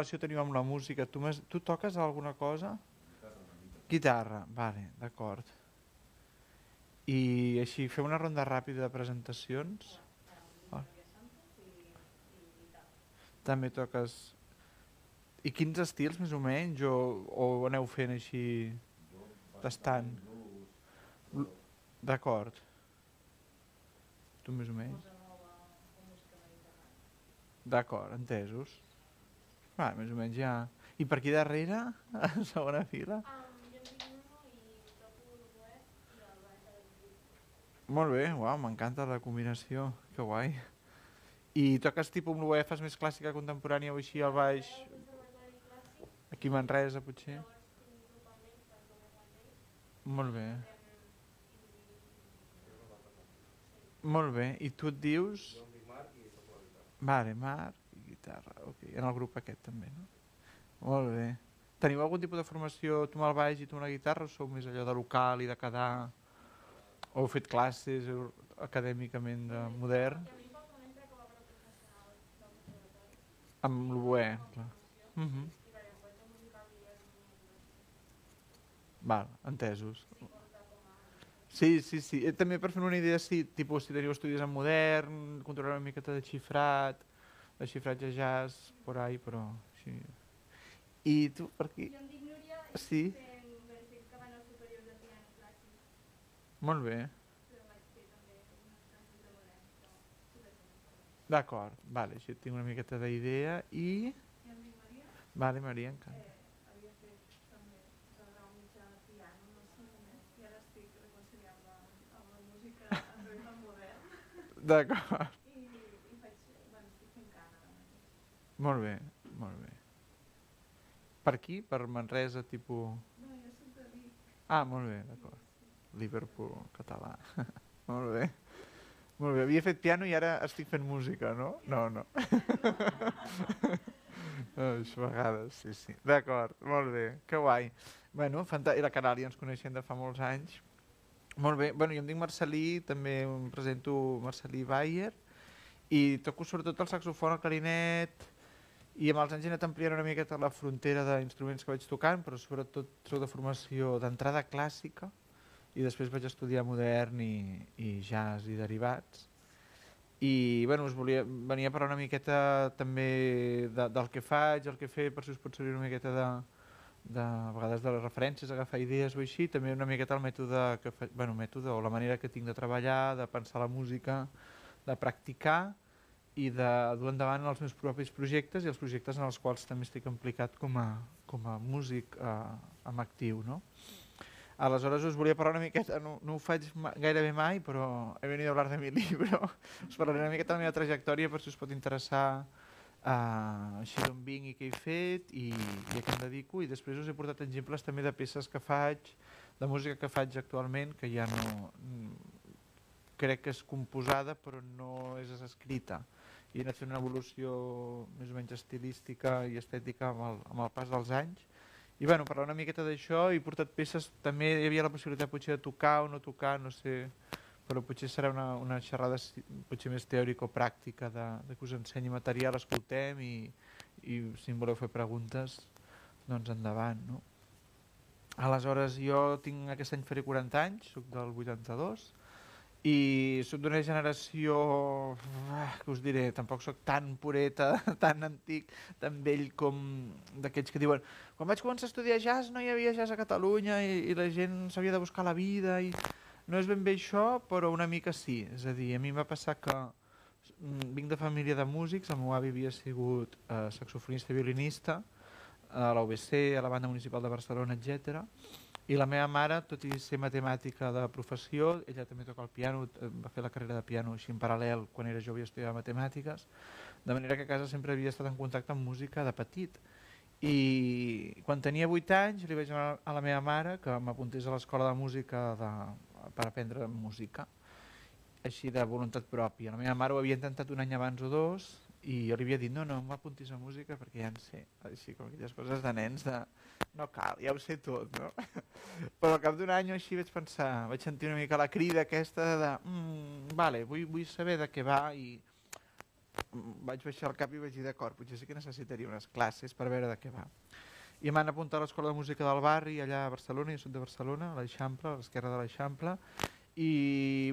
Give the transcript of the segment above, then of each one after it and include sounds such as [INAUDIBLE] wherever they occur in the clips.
relació teniu amb la música? Tu, tu toques alguna cosa? Guitarra, vale, d'acord. I així, feu una ronda ràpida de presentacions? Ah. També toques... I quins estils, més o menys, o, o aneu fent així tastant? D'acord. Tu més o menys? D'acord, entesos. Va, més o menys ja... I per aquí darrere, a segona fila? Molt bé, uau, m'encanta la combinació, que guai. I toques tipus amb l'UE, fas més clàssica contemporània o així al baix? Aquí a Manresa, potser? Molt bé. Molt bé, i tu et dius? Vale, Marc i guitarra, ok. En el grup aquest també, no? Molt bé. Teniu algun tipus de formació, tu amb el baix i tu amb la guitarra, o sou més allò de local i de quedar... O heu fet classes acadèmicament de modern? Amb l'UE, clar. Mhm. Val, entesos. Sí, sí, sí. Eh, També per fer una idea, sí, tipus, si teniu estudis en modern, controlar una miqueta de xifrat, de xifratge jazz, por ahí, però sí. I tu, per aquí? Jo em dic Núria i Sí. fent estic acabant el superior de piano clàssic, Molt bé. D'acord, vale, així tinc una miqueta d'idea i... Jo em dic Maria, Vale, Maria, encanta. eh, havia molt bé, molt bé. Per aquí, per Manresa, tipus... No, jo soc de Vic. Ah, molt bé, d'acord. Liverpool, català. [LAUGHS] molt bé. Molt bé, havia fet piano i ara estic fent música, no? No, no. [LAUGHS] [LAUGHS] A vegades, sí, sí. D'acord, molt bé, que guai. Bueno. I la Canàlia ens coneixem de fa molts anys. Molt bé, bueno, jo em dic Marcelí, també em presento Marcelí Bayer, i toco sobretot el saxofon, el clarinet, i amb els anys he anat ampliant una miqueta la frontera d'instruments que vaig tocant, però sobretot soc de formació d'entrada clàssica, i després vaig estudiar modern i, i jazz i derivats. I bueno, us volia, venia a parlar una miqueta també de, del que faig, el que he fet, per si us pot servir una miqueta de, de, a vegades de les referències, agafar idees o així, també una miqueta el mètode, que fa, bueno, mètode o la manera que tinc de treballar, de pensar la música, de practicar i de dur endavant els meus propis projectes i els projectes en els quals també estic implicat com a, com a músic eh, amb actiu. No? Aleshores us volia parlar una miqueta, no, no ho faig ma gairebé mai, però he venit a hablar de mi [LAUGHS] libro. Us parlaré una miqueta de la meva trajectòria per si us pot interessar uh, així d'on vinc i què he fet i, i a què em dedico i després us he portat exemples també de peces que faig, de música que faig actualment que ja no mm, crec que és composada però no és escrita i he anat fent una evolució més o menys estilística i estètica amb el, amb el pas dels anys i bueno, parlar una miqueta d'això he portat peces, també hi havia la possibilitat potser de tocar o no tocar, no sé, però potser serà una, una xerrada potser més teòrica o pràctica de, de que us ensenyi material, escoltem i, i si em voleu fer preguntes, doncs endavant. No? Aleshores, jo tinc aquest any faré 40 anys, sóc del 82, i sóc d'una generació, ah, que us diré, tampoc sóc tan pureta, [LAUGHS] tan antic, tan vell com d'aquells que diuen quan vaig començar a estudiar jazz no hi havia jazz a Catalunya i, i la gent s'havia de buscar la vida i no és ben bé això, però una mica sí. És a dir, a mi em va passar que mm, vinc de família de músics, el meu avi havia sigut eh, saxofonista i violinista a la UBC, a la banda municipal de Barcelona, etc. I la meva mare, tot i ser matemàtica de professió, ella també toca el piano, eh, va fer la carrera de piano així en paral·lel quan era jove i estudiava matemàtiques, de manera que a casa sempre havia estat en contacte amb música de petit. I quan tenia 8 anys li vaig demanar a la meva mare que m'apuntés a l'escola de música de, per aprendre música, així de voluntat pròpia. La meva mare ho havia intentat un any abans o dos i jo li havia dit no, no, m'apuntis a música perquè ja en sé, així com aquelles coses de nens de no cal, ja ho sé tot, no? [LAUGHS] Però al cap d'un any així vaig pensar, vaig sentir una mica la crida aquesta de mm, vale, vull, vull saber de què va i vaig baixar el cap i vaig dir, d'acord, potser sí que necessitaria unes classes per veure de què va. I em van apuntar a l'Escola de Música del Barri, allà a Barcelona, jo soc de Barcelona, a l'Eixample, a l'esquerra de l'Eixample, i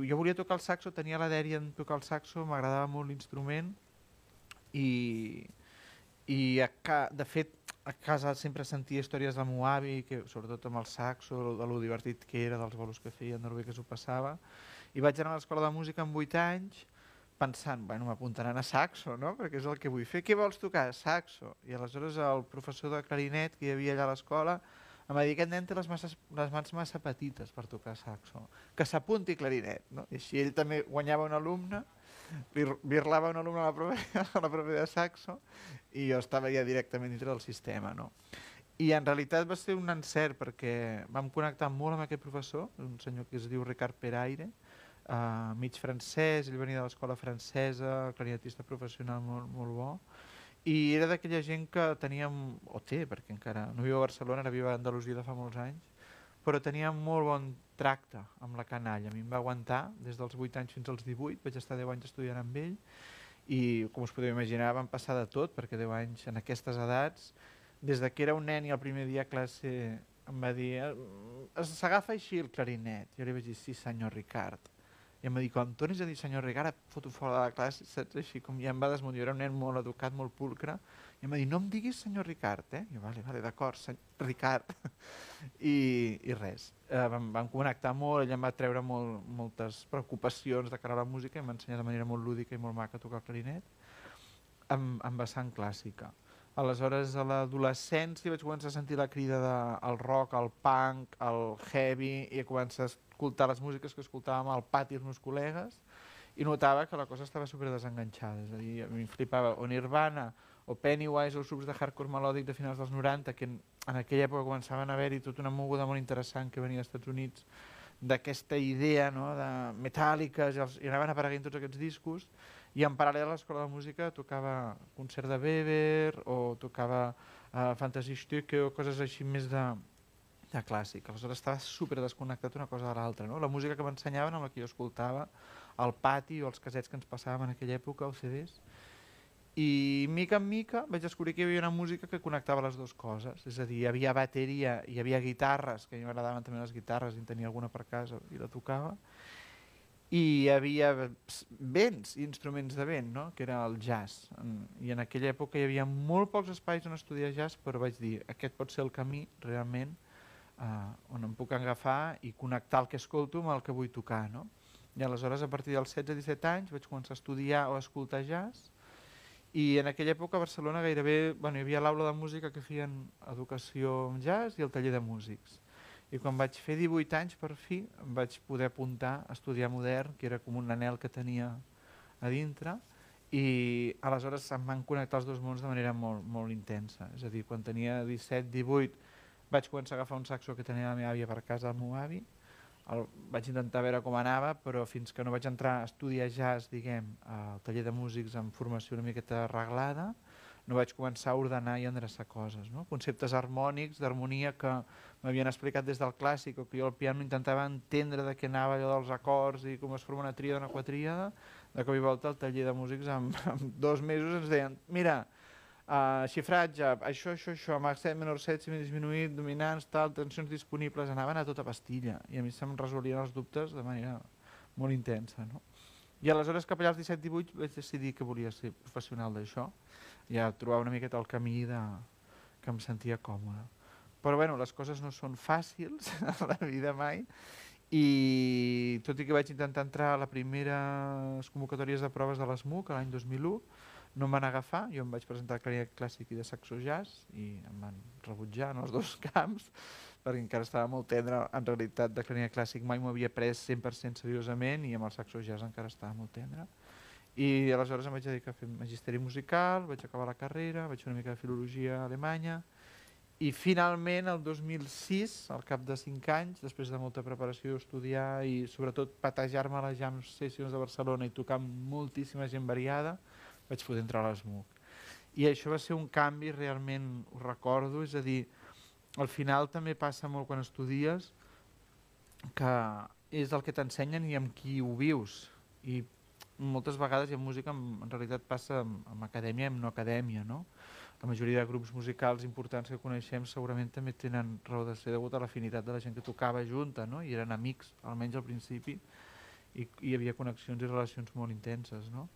jo volia tocar el saxo, tenia la dèria en tocar el saxo, m'agradava molt l'instrument, i, i a ca, de fet a casa sempre sentia històries del meu avi, que, sobretot amb el saxo, de lo divertit que era, dels bolos que feien, de lo bé que s'ho passava, i vaig anar a l'escola de música amb 8 anys, pensant, bueno, m'apuntaran a saxo, no? perquè és el que vull fer. Què vols tocar? Saxo. I aleshores el professor de clarinet que hi havia allà a l'escola em va dir aquest nen té les, masses, les mans massa petites per tocar saxo, que s'apunti clarinet. No? I així ell també guanyava un alumne, birlava un alumne a la prova, [LAUGHS] a la prova de saxo i jo estava ja directament dintre del sistema. No? I en realitat va ser un encert perquè vam connectar molt amb aquest professor, un senyor que es diu Ricard Peraire, uh, mig francès, ell venia de l'escola francesa, clarinetista professional molt, molt bo, i era d'aquella gent que teníem, o té, perquè encara no viu a Barcelona, ara viu a Andalusia de fa molts anys, però tenia molt bon tracte amb la canalla. A mi em va aguantar des dels 8 anys fins als 18, vaig estar 10 anys estudiant amb ell, i com us podeu imaginar van passar de tot, perquè 10 anys en aquestes edats, des de que era un nen i el primer dia a classe em va dir s'agafa així el clarinet. Jo li vaig dir, sí senyor Ricard i em va dir, quan tornis a dir senyor Ricard, et foto fora de la classe, saps? Així com ja em va desmuntar, era un nen molt educat, molt pulcre, i em va dir, no em diguis senyor Ricard, eh? I jo, vale, vale, d'acord, senyor Ricard. [LAUGHS] I, I res, eh, vam, vam connectar molt, ell em va treure molt, moltes preocupacions de cara a la música, em va ensenyar de manera molt lúdica i molt maca a tocar el clarinet, amb, amb vessant clàssica. Aleshores, a l'adolescència vaig començar a sentir la crida del de, rock, el punk, el heavy, i a començar a escoltar les músiques que escoltàvem al pati els meus col·legues, i notava que la cosa estava super desenganxada. És a dir, a mi em flipava o Nirvana, o Pennywise, o els de hardcore melòdic de finals dels 90, que en, aquella època començaven a haver-hi tota una moguda molt interessant que venia als Estats Units, d'aquesta idea no, de metàl·lica, i, els, i anaven apareguent tots aquests discos, i en paral·lel a l'escola de música tocava concert de Weber o tocava uh, Fantasy Stücke o coses així més de, de clàssic. Aleshores estava super desconnectat una cosa de l'altra. No? La música que m'ensenyaven, amb la que jo escoltava, al pati o els casets que ens passàvem en aquella època, els CDs, i mica en mica vaig descobrir que hi havia una música que connectava les dues coses, és a dir, hi havia bateria, hi havia guitarres, que a mi m'agradaven també les guitarres i en tenia alguna per casa i la tocava, i hi havia vents instruments de vent, no? que era el jazz. I en aquella època hi havia molt pocs espais on estudiar jazz, però vaig dir, aquest pot ser el camí realment eh, on em puc agafar i connectar el que escolto amb el que vull tocar. No? I aleshores, a partir dels 16-17 anys, vaig començar a estudiar o a escoltar jazz, i en aquella època a Barcelona gairebé bueno, hi havia l'aula de música que feien educació en jazz i el taller de músics i quan vaig fer 18 anys, per fi, em vaig poder apuntar a estudiar modern, que era com un anel que tenia a dintre, i aleshores em van connectar els dos mons de manera molt, molt intensa. És a dir, quan tenia 17-18 vaig començar a agafar un saxo que tenia la meva àvia per casa, el meu avi, el, vaig intentar veure com anava, però fins que no vaig entrar a estudiar jazz, diguem, al taller de músics amb formació una miqueta arreglada, no vaig començar a ordenar i endreçar coses. No? Conceptes harmònics, d'harmonia que m'havien explicat des del clàssic o que jo al piano intentava entendre de què anava allò dels acords i com es forma una tríada, una quatríada, de cop i volta al taller de músics en, en [LAUGHS] dos mesos ens deien mira, xifratge, això, això, això, amb accent menor 7, disminuït, dominants, tal, tensions disponibles, anaven a tota pastilla i a mi se'm resolien els dubtes de manera molt intensa. No? I aleshores cap allà als 17-18 vaig decidir que volia ser professional d'això ja trobar una miqueta el camí de, que em sentia còmode. Però bueno, les coses no són fàcils a la vida mai i tot i que vaig intentar entrar a les primeres convocatòries de proves de l'ESMUC l'any 2001, no em van agafar, jo em vaig presentar a clarinet clàssic i de saxo jazz i em van rebutjar en els [LAUGHS] dos camps perquè encara estava molt tendre, en realitat de clarinet clàssic mai m'ho havia pres 100% seriosament i amb el saxo jazz encara estava molt tendre. I aleshores em vaig dedicar a fer magisteri musical, vaig acabar la carrera, vaig fer una mica de filologia alemanya i finalment el 2006, al cap de 5 anys, després de molta preparació, estudiar i sobretot patejar-me a les jam sessions de Barcelona i tocar amb moltíssima gent variada, vaig poder entrar a l'ESMUC. I això va ser un canvi, realment ho recordo, és a dir, al final també passa molt quan estudies que és el que t'ensenyen i amb qui ho vius. I moltes vegades i en música en, en realitat passa amb, amb acadèmia i amb no acadèmia, no? La majoria de grups musicals importants que coneixem segurament també tenen raó de ser degut a l'afinitat de la gent que tocava junta, no? I eren amics, almenys al principi, i, i hi havia connexions i relacions molt intenses, no?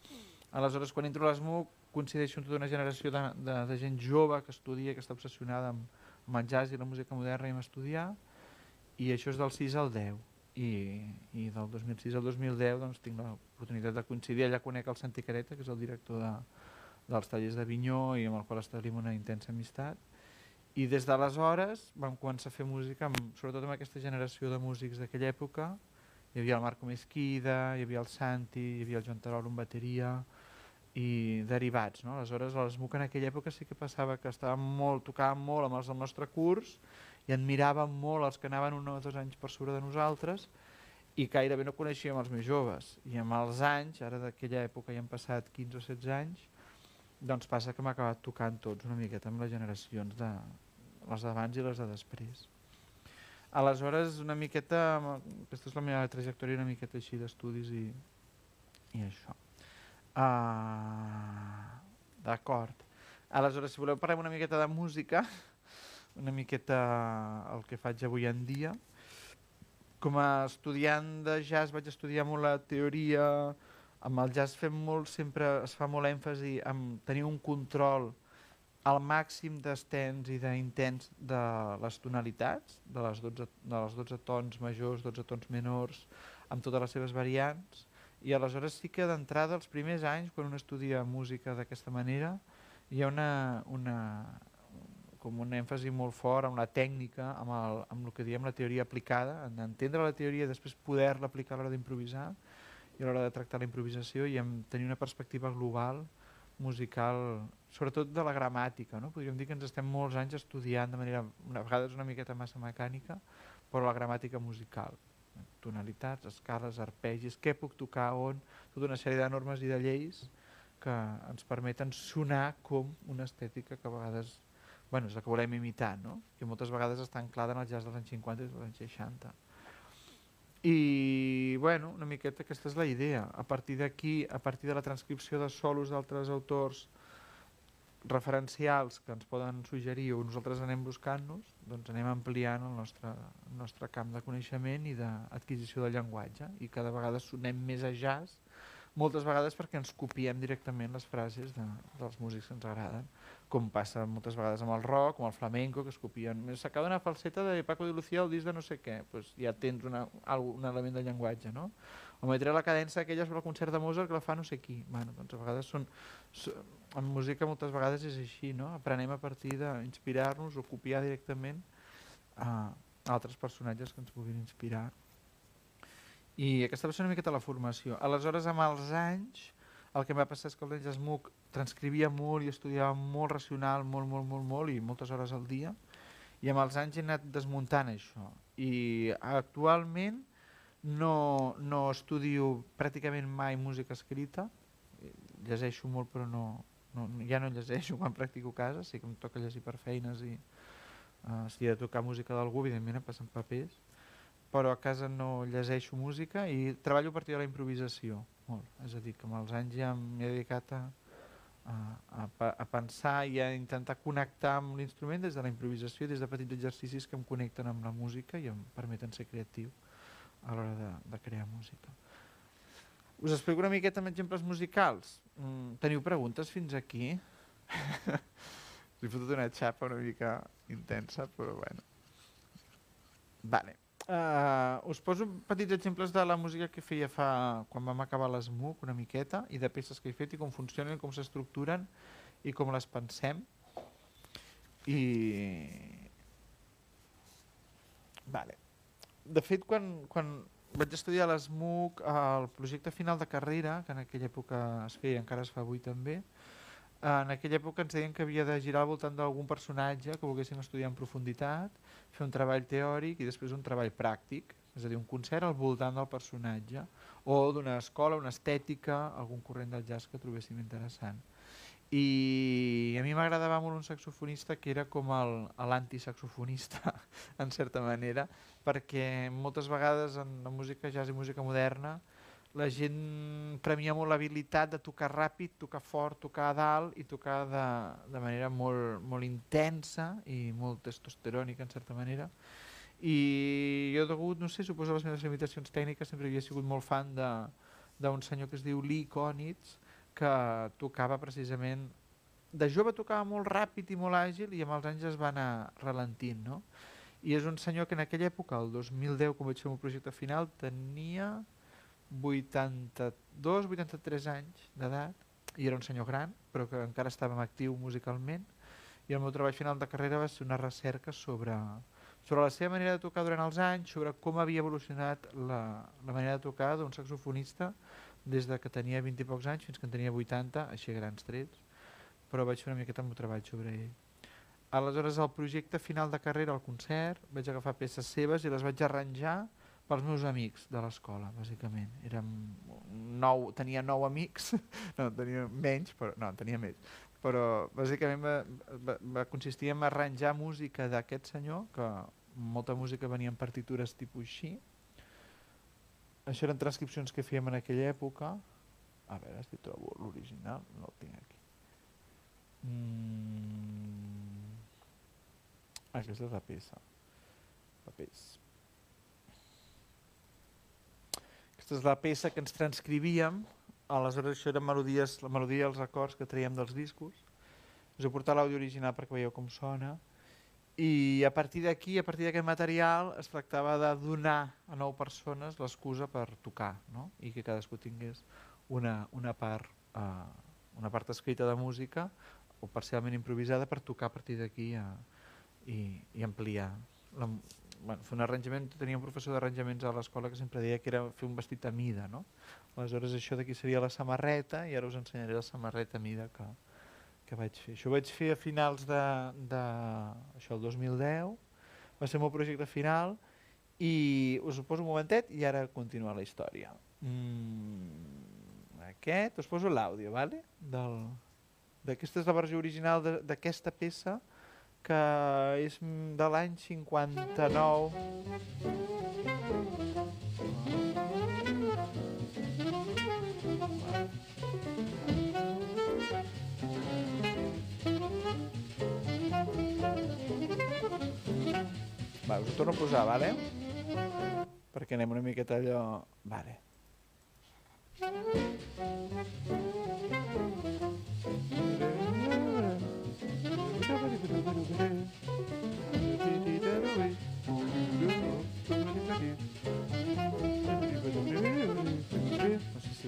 Aleshores, quan entro a l'ESMUC, coincideixo amb tota una generació de, de, de gent jove que estudia, que està obsessionada amb, amb el jazz i la música moderna i amb estudiar, i això és del 6 al 10 i, i del 2006 al 2010 doncs, tinc l'oportunitat de coincidir. Allà conec el Santi Careta que és el director de, dels tallers de Vinyó i amb el qual establim una intensa amistat. I des d'aleshores vam començar a fer música amb, sobretot amb aquesta generació de músics d'aquella època. Hi havia el Marco Mesquida, hi havia el Santi, hi havia el Joan Tarol en bateria i derivats. No? Aleshores, a l'ESMUC en aquella època sí que passava que estàvem molt, tocàvem molt amb els del nostre curs i admiràvem molt els que anaven un o dos anys per sobre de nosaltres i gairebé no coneixíem els més joves. I amb els anys, ara d'aquella època ja han passat 15 o 16 anys, doncs passa que m'ha acabat tocant tots una miqueta amb les generacions de les d'abans i les de després. Aleshores, una miqueta, aquesta és la meva trajectòria una miqueta així d'estudis i, i això. Uh, D'acord. Aleshores, si voleu parlem una miqueta de música, una miqueta el que faig avui en dia. Com a estudiant de jazz vaig estudiar molt la teoria, amb el jazz fem molt, sempre es fa molt èmfasi en tenir un control al màxim d'estens i d'intents de les tonalitats, de les, 12, de les 12 tons majors, 12 tons menors, amb totes les seves variants, i aleshores sí que d'entrada els primers anys, quan un estudia música d'aquesta manera, hi ha una, una, com un èmfasi molt fort amb la tècnica, amb el, amb el que diem la teoria aplicada, en entendre la teoria i després poder-la aplicar a l'hora d'improvisar i a l'hora de tractar la improvisació i en tenir una perspectiva global musical, sobretot de la gramàtica. No? Podríem dir que ens estem molts anys estudiant de manera, a vegades una miqueta massa mecànica, però la gramàtica musical. Tonalitats, escales, arpegis, què puc tocar, on, tota una sèrie de normes i de lleis que ens permeten sonar com una estètica que a vegades bueno, és la que volem imitar, no? que moltes vegades està anclada en el jazz dels anys 50 i dels anys 60. I bueno, una miqueta aquesta és la idea. A partir d'aquí, a partir de la transcripció de solos d'altres autors referencials que ens poden suggerir o nosaltres anem buscant-nos, doncs anem ampliant el nostre, el nostre camp de coneixement i d'adquisició del llenguatge i cada vegada sonem més a jazz moltes vegades perquè ens copiem directament les frases de, dels músics que ens agraden, com passa moltes vegades amb el rock, com el flamenco, que es copien. S'acaba una falseta de Paco de Lucía al disc de no sé què, pues ja tens una, un element de llenguatge, no? O metre la cadència aquella sobre el concert de Mozart que la fa no sé qui. Bueno, doncs a vegades són, són, en música moltes vegades és així, no? Aprenem a partir d'inspirar-nos o copiar directament a altres personatges que ens puguin inspirar i aquesta va ser una miqueta la formació. Aleshores, amb els anys, el que em va passar és que el Jazz MOOC transcrivia molt i estudiava molt racional, molt, molt, molt, molt, i moltes hores al dia, i amb els anys he anat desmuntant això. I actualment no, no estudio pràcticament mai música escrita, llegeixo molt però no, no, ja no llegeixo quan practico a casa, sí que em toca llegir per feines i uh, si he de tocar música d'algú, evidentment em passen papers, però a casa no llegeixo música i treballo a partir de la improvisació. Molt. És a dir, que amb els anys ja m'he dedicat a, a, a, a pensar i a intentar connectar amb l'instrument des de la improvisació des de petits exercicis que em connecten amb la música i em permeten ser creatiu a l'hora de, de crear música. Us explico una miqueta amb exemples musicals. Mm, teniu preguntes fins aquí? [LAUGHS] Us he fotut una xapa una mica intensa, però bueno. Vale. Uh, us poso petits exemples de la música que feia fa quan vam acabar l'ESMUC una miqueta i de peces que he fet i com funcionen, com s'estructuren i com les pensem. I... Vale. De fet, quan, quan vaig estudiar a l'ESMUC, el projecte final de carrera, que en aquella època es feia encara es fa avui també, en aquella època ens deien que havia de girar al voltant d'algun personatge que volguéssim estudiar en profunditat, fer un treball teòric i després un treball pràctic, és a dir, un concert al voltant del personatge, o d'una escola, una estètica, algun corrent del jazz que trobéssim interessant. I a mi m'agradava molt un saxofonista que era com l'antisaxofonista, [LAUGHS] en certa manera, perquè moltes vegades en la música jazz i música moderna la gent premia molt l'habilitat de tocar ràpid, tocar fort, tocar a dalt i tocar de, de manera molt, molt intensa i molt testosterònica en certa manera. I jo degut, no sé, suposo les meves limitacions tècniques sempre havia sigut molt fan d'un senyor que es diu Lee Konitz que tocava precisament de jove tocava molt ràpid i molt àgil i amb els anys es va anar ralentint, no? I és un senyor que en aquella època, el 2010, quan vaig fer un projecte final, tenia 82, 83 anys d'edat i era un senyor gran, però que encara estava actiu musicalment i el meu treball final de carrera va ser una recerca sobre, sobre la seva manera de tocar durant els anys, sobre com havia evolucionat la, la manera de tocar d'un saxofonista des de que tenia 20 i pocs anys fins que en tenia 80, així a grans trets, però vaig fer una miqueta el meu treball sobre ell. Aleshores, el projecte final de carrera, el concert, vaig agafar peces seves i les vaig arranjar pels meus amics de l'escola, bàsicament. Érem nou, tenia nou amics, [LAUGHS] no, tenia menys, però no, tenia més. Però bàsicament va, va, va consistir en arranjar música d'aquest senyor, que molta música venia en partitures tipus així. Això eren transcripcions que fèiem en aquella època. A veure si trobo l'original, no el tinc aquí. Mm. Aquesta és la peça. Papers. Aquesta és la peça que ens transcrivíem, aleshores això eren melodies, la melodia els acords que traiem dels discos. Us he portat l'àudio original perquè veieu com sona. I a partir d'aquí, a partir d'aquest material, es tractava de donar a nou persones l'excusa per tocar, no? i que cadascú tingués una, una, part, uh, una part escrita de música o parcialment improvisada per tocar a partir d'aquí uh, i, i ampliar la, bueno, fer un arranjament, tenia un professor d'arranjaments a l'escola que sempre deia que era fer un vestit a mida, no? Aleshores això d'aquí seria la samarreta i ara us ensenyaré la samarreta a mida que, que vaig fer. Això ho vaig fer a finals de, de això el 2010, va ser el meu projecte final i us ho poso un momentet i ara continua la història. Mm, aquest, us poso l'àudio, vale? Del, aquesta és la versió original d'aquesta peça que és de l'any 59. Va, us ho torno a posar, vale? Perquè anem una miqueta allò... Vale.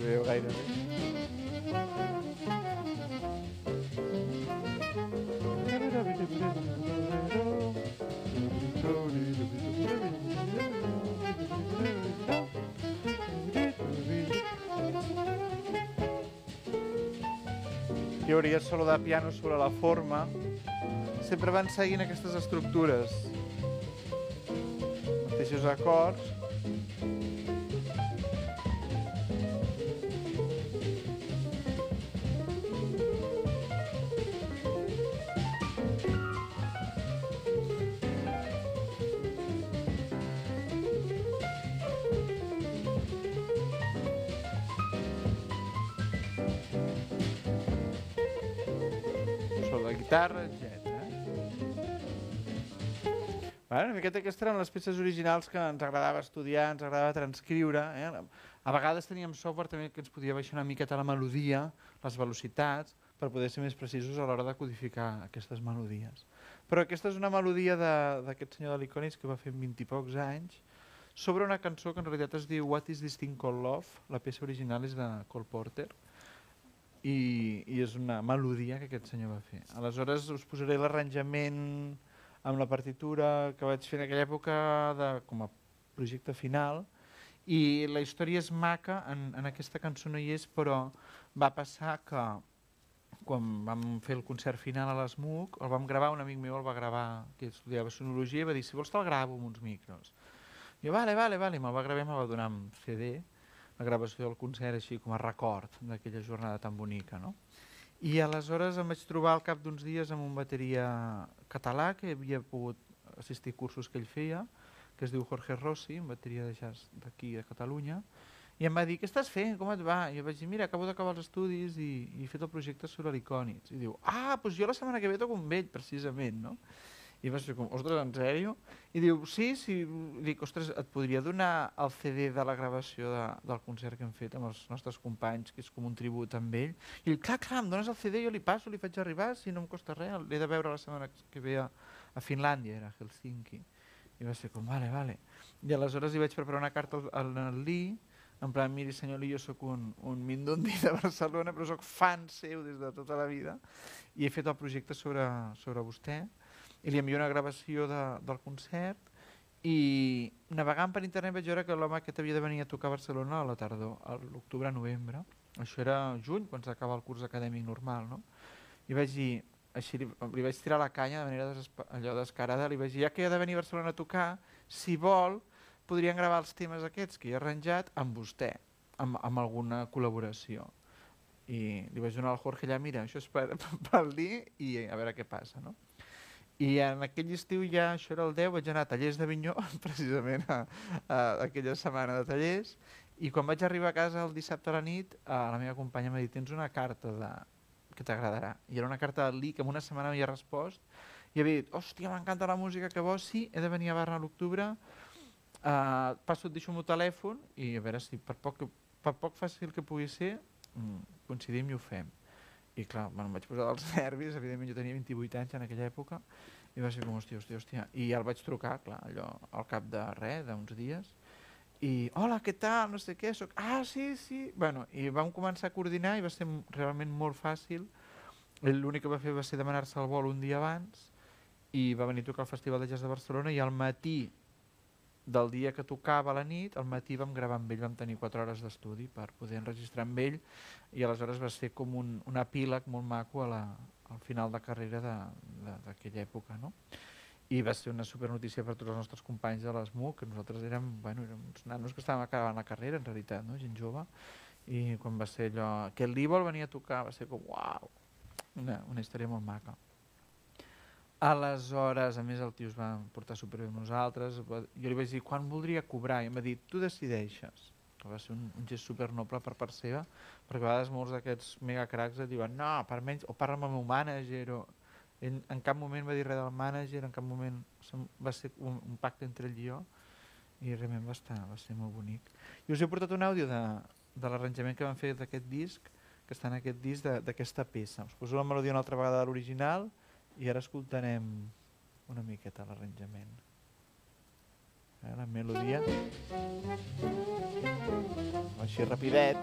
veieu gaire bé. Teoria solo de piano sobre la forma sempre van seguint aquestes estructures. Mateixos acords guitarra, etc. Bueno, una miqueta aquestes eren les peces originals que ens agradava estudiar, ens agradava transcriure. Eh? A vegades teníem software també que ens podia baixar una miqueta la melodia, les velocitats, per poder ser més precisos a l'hora de codificar aquestes melodies. Però aquesta és una melodia d'aquest senyor de l'Iconis que va fer 20 i pocs anys, sobre una cançó que en realitat es diu What is this thing called love? La peça original és de Cole Porter i, i és una melodia que aquest senyor va fer. Aleshores us posaré l'arranjament amb la partitura que vaig fer en aquella època de, com a projecte final i la història és maca, en, en aquesta cançó no hi és, però va passar que quan vam fer el concert final a l'ESMUC, el vam gravar, un amic meu el va gravar, que estudiava sonologia, i va dir, si vols te'l gravo amb uns micros. Jo, vale, vale, vale, me'l va gravar me'l va donar amb CD, la gravació del concert així com a record d'aquella jornada tan bonica. No? I aleshores em vaig trobar al cap d'uns dies amb un bateria català que havia pogut assistir cursos que ell feia, que es diu Jorge Rossi, un bateria de jazz d'aquí a Catalunya, i em va dir, què estàs fent? Com et va? I jo vaig dir, mira, acabo d'acabar els estudis i, i he fet el projecte sobre l'icònics. I diu, ah, doncs jo la setmana que ve toco amb ell, precisament, no? I va ser com, ostres, en sèrio? I diu, sí, sí. I dic, ostres, et podria donar el CD de la gravació de, del concert que hem fet amb els nostres companys, que és com un tribut amb ell. I diu, clar, clar, em dones el CD, jo li passo, li faig arribar, si no em costa res, l'he de veure la setmana que ve a, a Finlàndia, era a Helsinki. I va ser com, vale, vale. I aleshores li vaig preparar una carta al, al Lee, en plan, miri senyor Lee, jo sóc un, un mindundi de Barcelona, però sóc fan seu des de tota la vida, i he fet el projecte sobre, sobre vostè, i li envio una gravació de, del concert i navegant per internet vaig veure que l'home aquest havia de venir a tocar a Barcelona a la tardor, a l'octubre-novembre. Això era juny, quan s'acaba el curs acadèmic normal, no? I vaig dir, així li, li vaig tirar la canya de manera allò descarada, li vaig dir, ja que ha de venir a Barcelona a tocar, si vol, podrien gravar els temes aquests que he arranjat amb vostè, amb, amb alguna col·laboració. I li vaig donar al Jorge allà, mira, això és per, [LAUGHS] per dir i a veure què passa, no? I en aquell estiu ja, això era el 10, vaig anar a Tallers de Vinyó, [LAUGHS] precisament a, a aquella setmana de tallers, i quan vaig arribar a casa el dissabte a la nit, a la meva companya m'ha dit, tens una carta de... que t'agradarà. I era una carta de Lee que en una setmana m'havia respost, i havia dit, hòstia, m'encanta la música que vols, sí, he de venir a Barna a l'octubre, uh, passo, et deixo el meu telèfon, i a veure si per poc, per poc fàcil que pugui ser, mm, coincidim i ho fem. I clar, bueno, em vaig posar dels [LAUGHS] nervis, evidentment jo tenia 28 anys en aquella època, i va ser com, hòstia, hòstia, hòstia. I el vaig trucar, clar, allò, al cap de res, d'uns dies, i, hola, què tal, no sé què, soc... Ah, sí, sí. Bueno, i vam començar a coordinar i va ser realment molt fàcil. L'únic que va fer va ser demanar-se el vol un dia abans i va venir a tocar al Festival de Jazz de Barcelona i al matí del dia que tocava a la nit, al matí vam gravar amb ell, vam tenir 4 hores d'estudi per poder enregistrar amb ell i aleshores va ser com un, un epíleg molt maco a la, al final de carrera d'aquella època. No? I va ser una super notícia per tots els nostres companys de l'ESMUC, que nosaltres érem, bueno, érem uns nanos que estàvem acabant la carrera, en realitat, no? gent jove, i quan va ser allò, que el Lee vol venir a tocar, va ser com, uau, una, una història molt maca. Aleshores, a més, el tio es va portar superbé amb nosaltres. Jo li vaig dir, quan voldria cobrar? I em va dir, tu decideixes. Que va ser un, un gest supernoble per part seva, perquè a vegades molts d'aquests megacracs et diuen, no, per menys, o parla amb el meu mànager, o... En, en cap moment va dir res del mànager, en cap moment va ser un, un pacte entre ell i jo, i realment va, estar, va ser molt bonic. I us he portat un àudio de, de l'arranjament que vam fer d'aquest disc, que està en aquest disc d'aquesta peça. Us poso la melodia una altra vegada de l'original, i ara escoltarem una miqueta l'arranjament. Eh, la melodia. Així rapidet.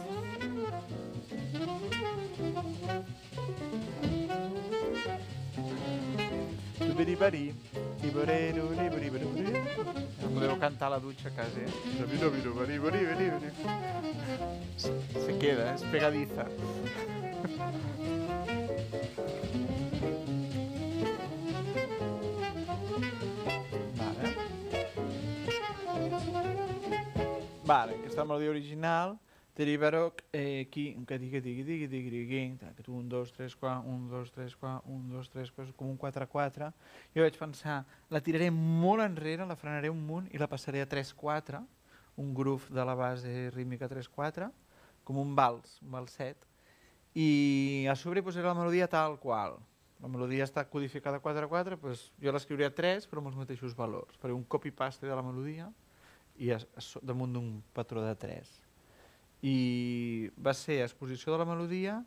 Tubiribari, tiborero, liberiberiberi. No podeu cantar a la dutxa casa, eh? Se queda, és pegadiza. [LAUGHS] Vale, aquesta melodia original, Teribaro, eh, aquí, que digui, digui, digui, digui, digui, digui, un, dos, tres, quatre, un, dos, tres, quatre, un, dos, tres, quatre, com un 4-4. Jo vaig pensar, la tiraré molt enrere, la frenaré un munt i la passaré a 3-4, un groove de la base rítmica 3-4, com un vals, un valset, i a sobre posaré la melodia tal qual. La melodia està codificada 4-4, doncs jo l'escriuré a 3 però amb els mateixos valors. Faré un copy-paste de la melodia i a, a, damunt d'un patró de 3. I va ser exposició de la melodia,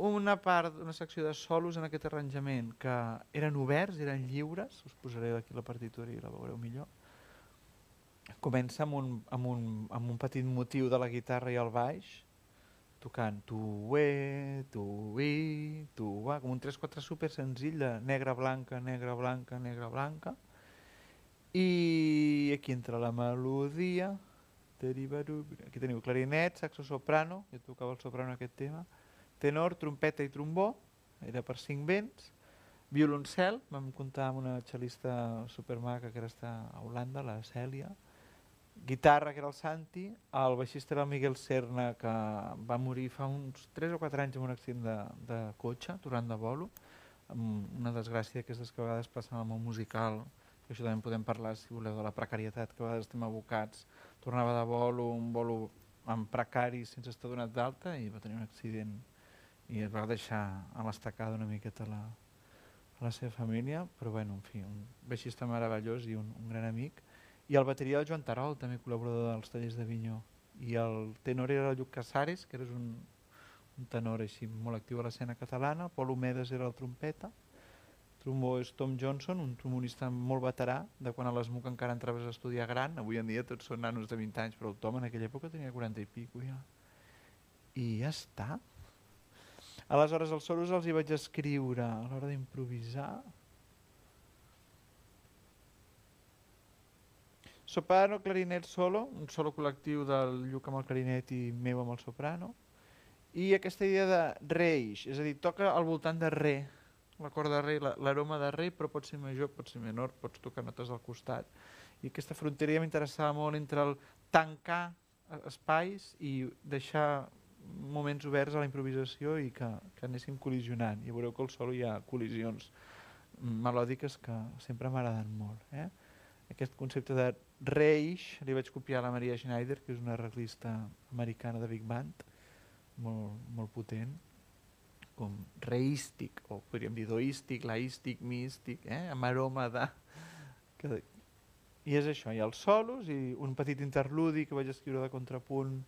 una part, una secció de solos en aquest arranjament que eren oberts, eren lliures, us posaré aquí la partitura i la veureu millor. Comença amb un, amb un, amb un petit motiu de la guitarra i el baix, tocant tu, e, tu, i, tu, va, com un 3-4 super senzill de negra, blanca, negra, blanca, negra, blanca, i aquí entra la melodia. Aquí teniu clarinet, saxo soprano, jo tocava el soprano aquest tema, tenor, trompeta i trombó, era per cinc vents, violoncel, vam comptar amb una xalista supermaca que ara està a Holanda, la Cèlia, guitarra, que era el Santi, el baixista era el Miguel Serna, que va morir fa uns 3 o 4 anys en un accident de, de cotxe, tornant de bolo, amb una desgràcia d'aquestes que a vegades passen al món musical, que això també podem parlar, si voleu, de la precarietat que a vegades estem abocats. Tornava de bolo, un bolo en precari sense estar donat d'alta i va tenir un accident i es va deixar a l'estacada una miqueta la, a la seva família, però bueno, en fi, un baixista meravellós i un, un gran amic. I el bateria del Joan Tarol, també col·laborador dels tallers de Vinyó. I el tenor era el Lluc Casares, que era un, un tenor així molt actiu a l'escena catalana, Pol Homedes era el trompeta, trombó és Tom Johnson, un trombonista molt veterà, de quan a l'ESMUC encara entraves a estudiar gran, avui en dia tots són nanos de 20 anys, però el Tom en aquella època tenia 40 i pico ja. I ja està. Aleshores els soros els hi vaig escriure a l'hora d'improvisar. Soprano, clarinet solo, un solo col·lectiu del Lluc amb el clarinet i meu amb el soprano. I aquesta idea de reix, és a dir, toca al voltant de re, l'acord de re, l'aroma de re, però pot ser major, pot ser menor, pots tocar notes al costat. I aquesta fronteria m'interessava molt entre el tancar espais i deixar moments oberts a la improvisació i que, que anéssim col·lisionant. I veureu que al solo hi ha col·lisions melòdiques que sempre m'agraden molt. Eh? Aquest concepte de reix li vaig copiar a la Maria Schneider, que és una arreglista americana de Big Band, molt, molt potent com reístic, o podríem dir doístic, laístic, místic, eh? amb aroma de... Que... I és això, hi ha els solos i un petit interludi que vaig escriure de contrapunt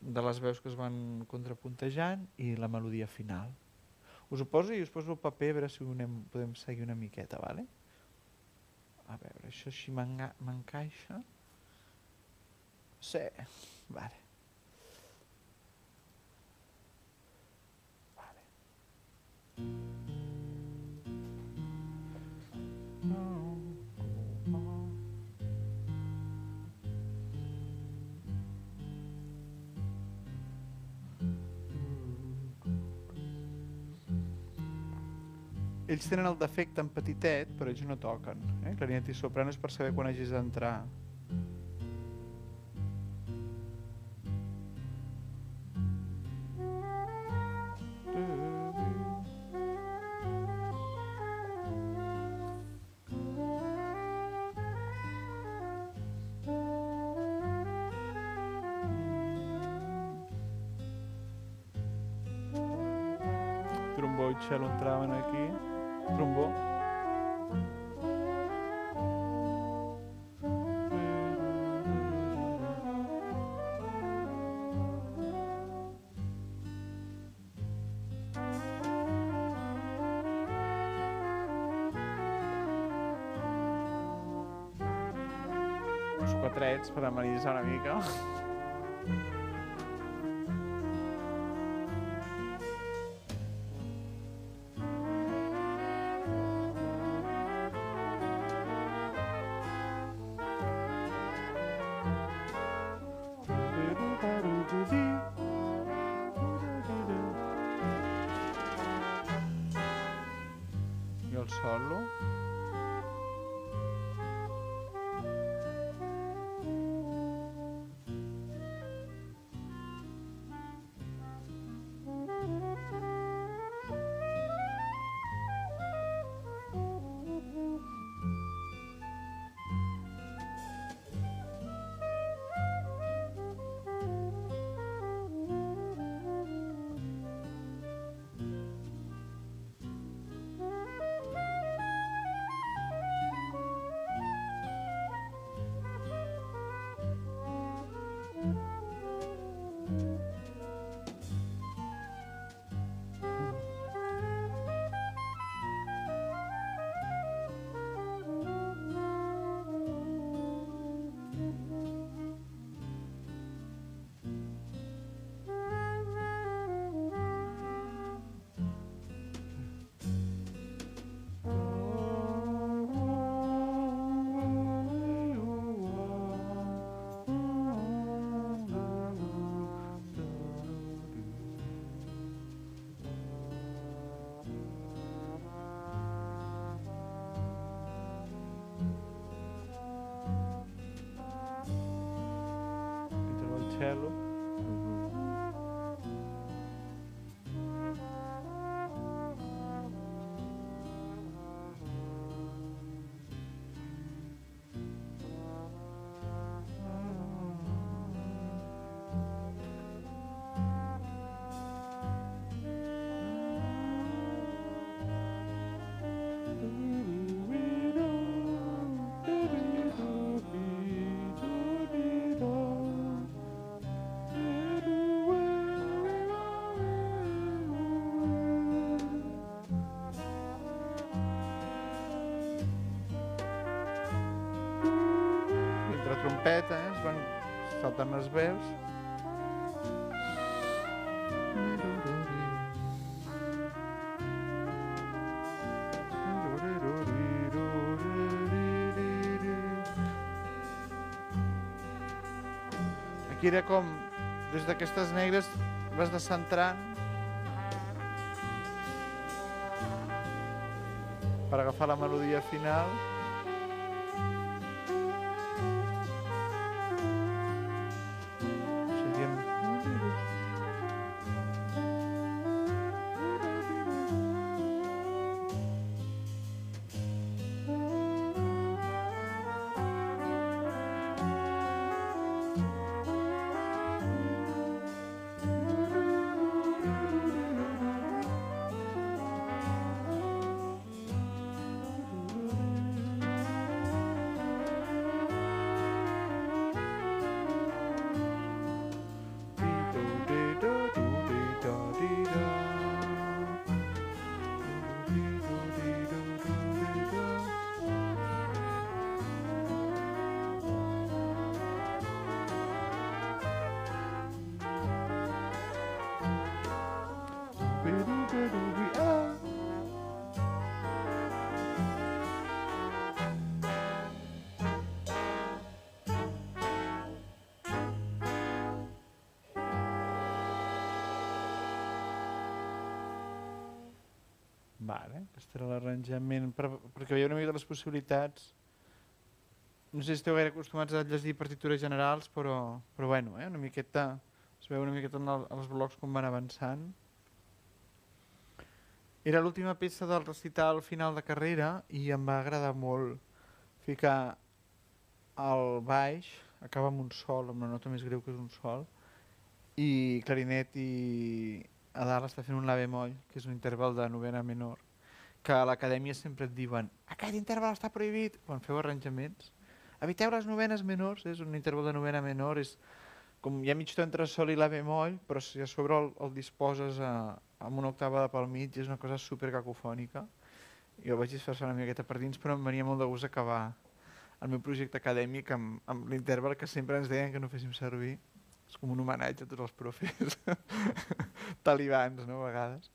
de les veus que es van contrapuntejant i la melodia final. Us ho poso i us poso el paper a veure si anem, podem seguir una miqueta, vale? A veure, això així m'encaixa. Sí, vale. Ells tenen el defecte en petitet, però ells no toquen. Eh? Clarinet i soprano és per saber quan hagis d'entrar. Quatrets per amenitzar una mica. Saltant les veus. Aquí era com, des d'aquestes negres vas descentrant per agafar la melodia final. L'arranjament, per, perquè veieu una mica les possibilitats. No sé si esteu gaire acostumats a llegir partitures generals, però, però bueno, eh, una miqueta, es veu una miqueta en el, els blocs com van avançant. Era l'última peça del recital final de carrera i em va agradar molt ficar el baix, acaba amb un sol, amb una nota més greu que és un sol, i clarinet i a dalt està fent un la bemoll, que és un interval de novena menor, que a l'acadèmia sempre et diuen aquest interval està prohibit quan feu arranjaments. Eviteu les novenes menors, és un interval de novena menor, és com hi ha mig to entre sol i la bemoll, però si a sobre el, el disposes a, amb una octava pel mig, és una cosa super cacofònica. Jo vaig disfressar una miqueta per dins, però em venia molt de gust acabar el meu projecte acadèmic amb, amb l'interval que sempre ens deien que no féssim servir. És com un homenatge a tots els profes [LAUGHS] talibans, no, a vegades.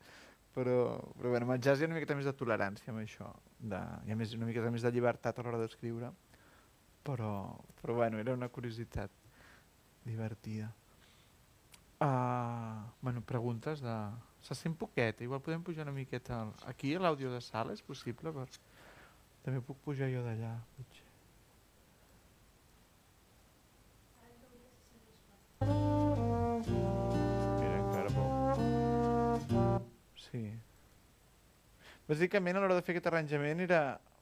Però, però bueno, amb el jazz hi ha una miqueta més de tolerància amb això. De, hi ha més, una miqueta més de llibertat a l'hora d'escriure. Però, però bueno, era una curiositat divertida. Uh, bueno, preguntes de... Se sent poquet, igual podem pujar una miqueta... al- Aquí l'àudio de sala és possible? Per... També puc pujar jo d'allà. potser. Sí. Bàsicament, a l'hora de fer aquest arranjament, era,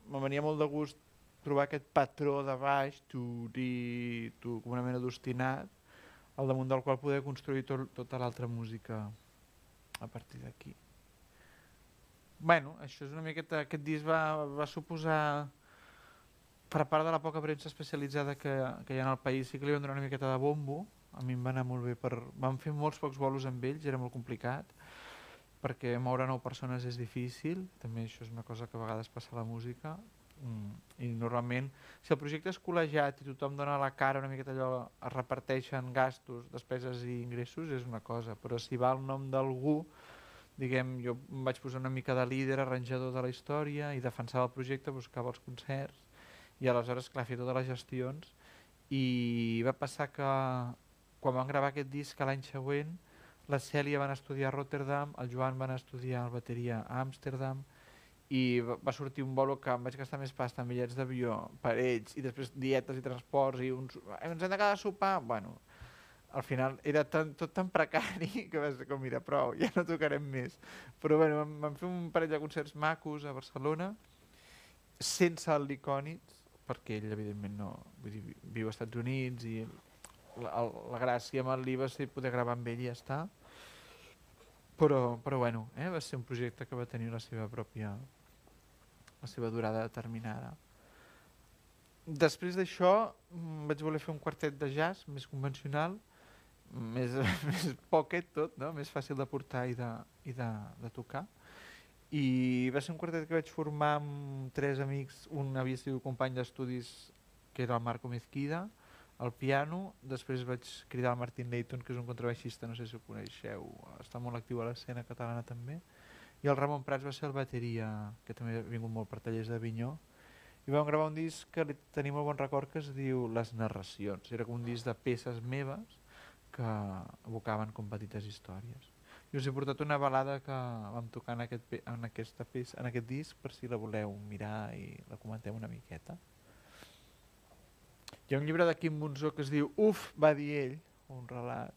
me venia molt de gust trobar aquest patró de baix, tu, di, tu, com una mena d'ostinat, al damunt del qual poder construir tot, tota l'altra música a partir d'aquí. bueno, això és una miqueta... Aquest disc va, va suposar, per part de la poca premsa especialitzada que, que hi ha el país, sí que li van donar una miqueta de bombo, a mi em va anar molt bé, per, vam fer molts pocs bolos amb ells, era molt complicat, perquè moure nou persones és difícil, també això és una cosa que a vegades passa a la música, mm, i normalment, si el projecte és col·legiat i tothom dona la cara una miqueta allò, es reparteixen gastos, despeses i ingressos, és una cosa, però si va el nom d'algú, diguem, jo em vaig posar una mica de líder, arranjador de la història i defensava el projecte, buscava els concerts i aleshores, clar, feia totes les gestions i va passar que quan vam gravar aquest disc l'any següent la Cèlia van estudiar a Rotterdam, el Joan van estudiar a bateria a Amsterdam i va sortir un bolo que em vaig gastar més pasta en bitllets d'avió per ells i després dietes i transports i uns, "Eh, ens hem de quedar a sopar, bueno, al final era tan, tot tan precari [LAUGHS] que va ser com, mira, prou, ja no tocarem més. Però bueno, vam, vam fer un parell de concerts macos a Barcelona, sense el Licònits, perquè ell evidentment no, vull dir, vi- viu als Estats Units i la, la gràcia amb el Lee va ser poder gravar amb ell i ja està. Però, però bueno, eh, va ser un projecte que va tenir la seva pròpia la seva durada determinada. Després d'això mm, vaig voler fer un quartet de jazz més convencional, més, [LAUGHS] més pocket tot, no? més fàcil de portar i de, i de, de tocar. I va ser un quartet que vaig formar amb tres amics, un havia sigut company d'estudis que era el Marco Mezquida, al piano, després vaig cridar el Martin Leighton, que és un contrabaixista, no sé si ho coneixeu, està molt actiu a l'escena catalana també, i el Ramon Prats va ser el bateria, que també ha vingut molt per tallers d'Avinyó, i vam gravar un disc que li tenim molt bon record que es diu Les narracions. Era com un disc de peces meves que evocaven com petites històries. I us he portat una balada que vam tocar en aquest, en aquesta peça, en aquest disc per si la voleu mirar i la comentem una miqueta. Hi ha un llibre de Quim Monzó que es diu Uf, va dir ell, un relat.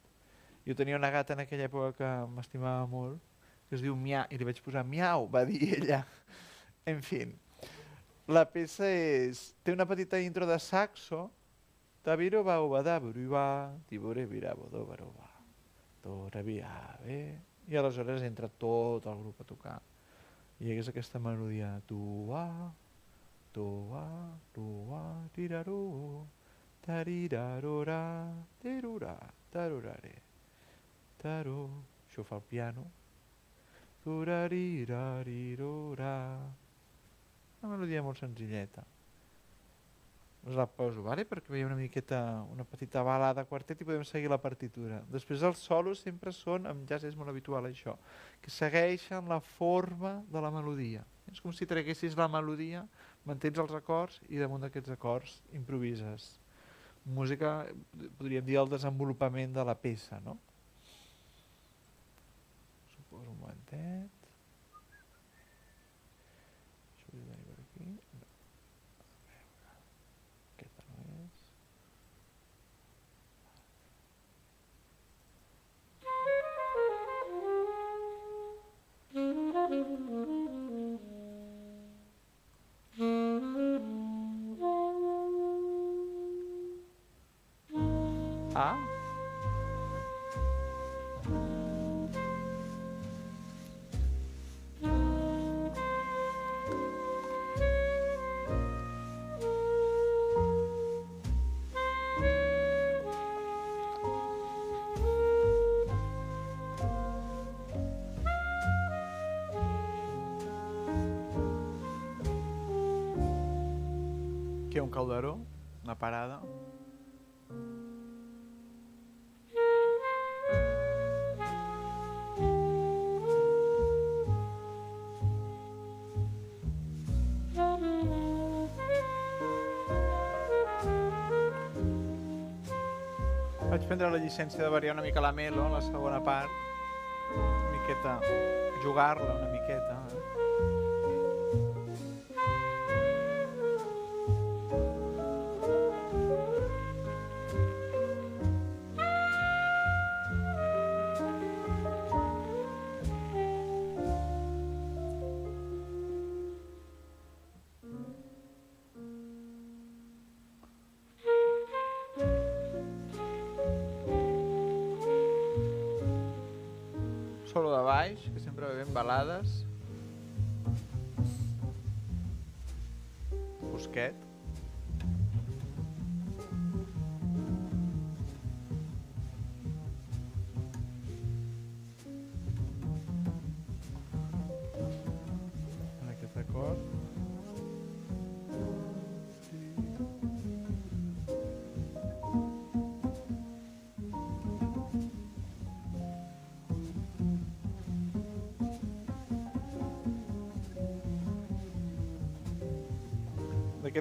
Jo tenia una gata en aquella època que m'estimava molt, que es diu Miau, i li vaig posar Miau, va dir [LAUGHS] ella. En fi, la peça és... Té una petita intro de saxo, Tabiro va obada buruba, tibure virabo do baroba, tora viave, i aleshores entra tot el grup a tocar. I és aquesta melodia, tu va, tu va, tu va, tirarú, tarirarura, tirurà, tarurare, taru, això fa el piano, turarirarirura, una melodia molt senzilleta. Us la poso, vale? perquè veieu una miqueta, una petita balada quartet i podem seguir la partitura. Després els solos sempre són, amb jazz és molt habitual això, que segueixen la forma de la melodia. És com si traguessis la melodia, mantens els acords i damunt d'aquests acords improvises. Música, podríem dir el desenvolupament de la peça, no? Suposo un momentet. Ha un calderó, una parada. Vaig prendre la llicència de variar una mica la melo la segona part. Una miqueta, jugar-la una miqueta. Eh?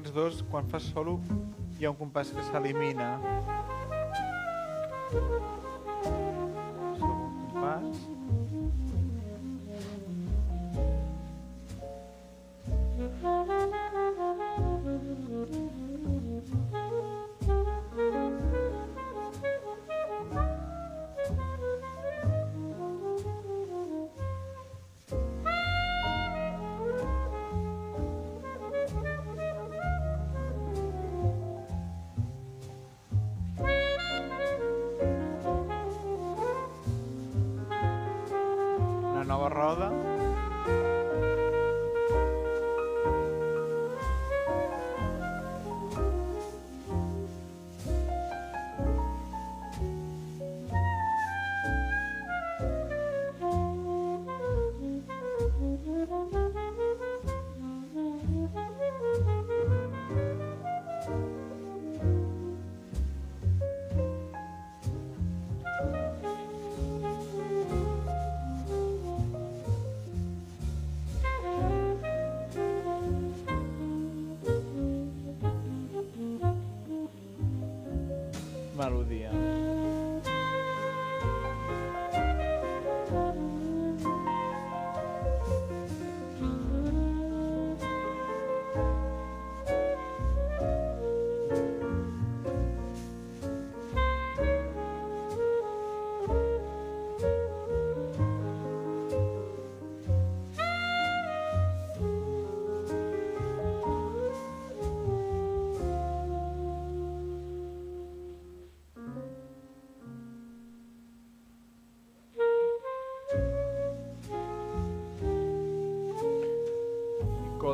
D'aquests dos, quan fas solo, hi ha un compàs que s'elimina.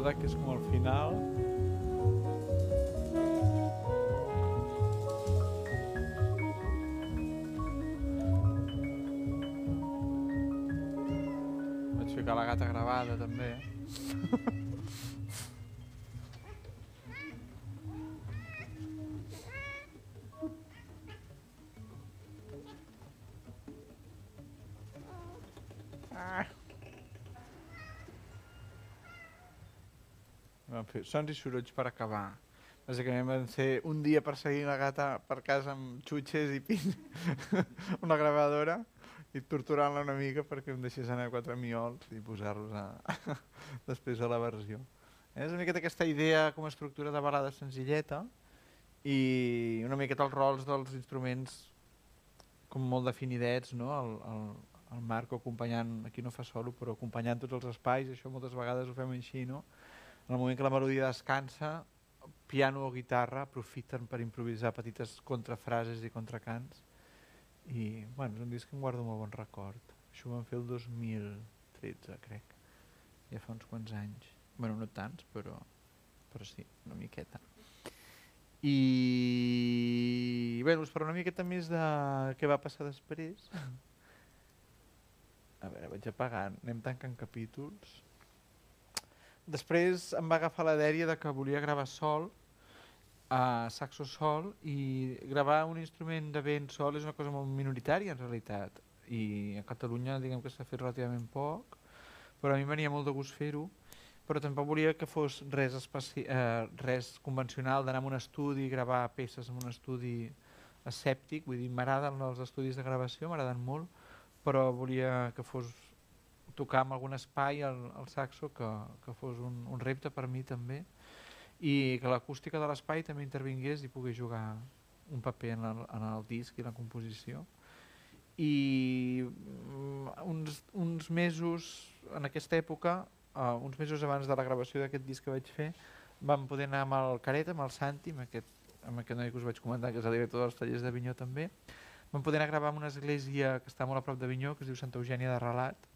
Coda, que és com al final. Vaig ficar la gata gravada també. Vam fer sons i sorolls per acabar. Bàsicament van ser un dia perseguint la gata per casa amb xutxes i pin, [LAUGHS] una gravadora, i torturant-la una mica perquè em deixés anar quatre miols i posar-los a... [LAUGHS] després a la versió. És una miqueta aquesta idea com a estructura de balada senzilleta i una miqueta els rols dels instruments com molt definidets, no? El, el, el Marco acompanyant, aquí no fa solo, però acompanyant tots els espais, això moltes vegades ho fem així, no? En el moment que la melodia descansa, piano o guitarra aprofiten per improvisar petites contrafrases i contracants. I, bueno, és un disc que em guardo molt bon record. Això ho vam fer el 2013, crec. Ja fa uns quants anys. bueno, no tants, però, però sí, una miqueta. I bé, doncs per una miqueta més de què va passar després. A veure, vaig apagant, anem tancant capítols. Després em va agafar la dèria de que volia gravar sol, a saxo sol, i gravar un instrument de vent sol és una cosa molt minoritària en realitat. I a Catalunya diguem que s'ha fet relativament poc, però a mi venia molt de gust fer-ho, però tampoc volia que fos res, eh, res convencional d'anar a un estudi, gravar peces en un estudi escèptic, vull dir, m'agraden els estudis de gravació, m'agraden molt, però volia que fos tocar en algun espai el, el saxo que, que fos un, un repte per mi també i que l'acústica de l'espai també intervingués i pogués jugar un paper en el, en el disc i la composició. I mm, uns, uns mesos en aquesta època uh, uns mesos abans de la gravació d'aquest disc que vaig fer vam poder anar amb el Caret, amb el Santi amb aquest, amb aquest noi que us vaig comentar que és el director dels tallers de Vinyó també vam poder anar a gravar en una església que està molt a prop de Vinyó que es diu Santa Eugènia de Relat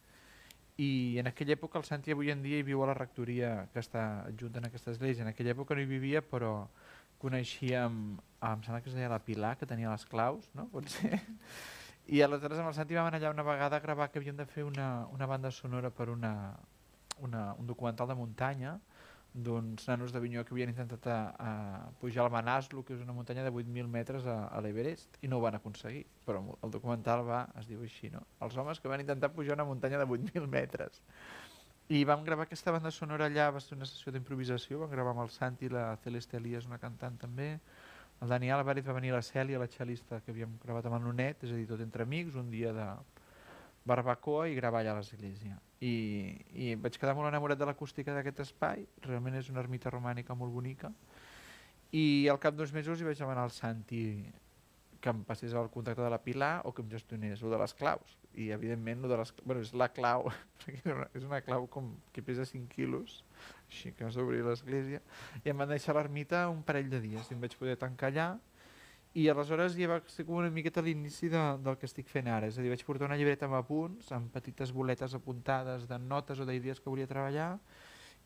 i en aquella època el Santi avui en dia hi viu a la rectoria que està adjunta en aquesta església. En aquella època no hi vivia però coneixíem, ah, em sembla que es deia la Pilar, que tenia les claus, no? Pot ser? I aleshores amb el Santi vam anar allà una vegada a gravar que havíem de fer una, una banda sonora per una, una, un documental de muntanya d'uns nanos de Vinyó que havien intentat a, a pujar al Manaslu, que és una muntanya de 8.000 metres a, a l'Everest, i no ho van aconseguir. Però el documental va, es diu així, no? Els homes que van intentar pujar una muntanya de 8.000 metres. I vam gravar aquesta banda sonora allà, va ser una sessió d'improvisació, vam gravar amb el Santi, la Celeste Elias, una cantant també, el Dani Álvarez va venir la Cèlia, la xalista que havíem gravat amb el Nonet, és a dir, tot entre amics, un dia de barbacoa i gravar allà a l'església. I, I vaig quedar molt enamorat de l'acústica d'aquest espai, realment és una ermita romànica molt bonica, i al cap d'uns mesos hi vaig demanar al Santi que em passés el contacte de la Pilar o que em gestionés el de les claus. I evidentment de les, bueno, és la clau, [LAUGHS] és una, és una clau com que pesa 5 quilos, així que has d'obrir l'església, i em van deixar l'ermita un parell de dies i em vaig poder tancar allà i aleshores ja va ser com una miqueta l'inici de, del que estic fent ara, és a dir, vaig portar una llibreta amb apunts, amb petites boletes apuntades de notes o d'idees que volia treballar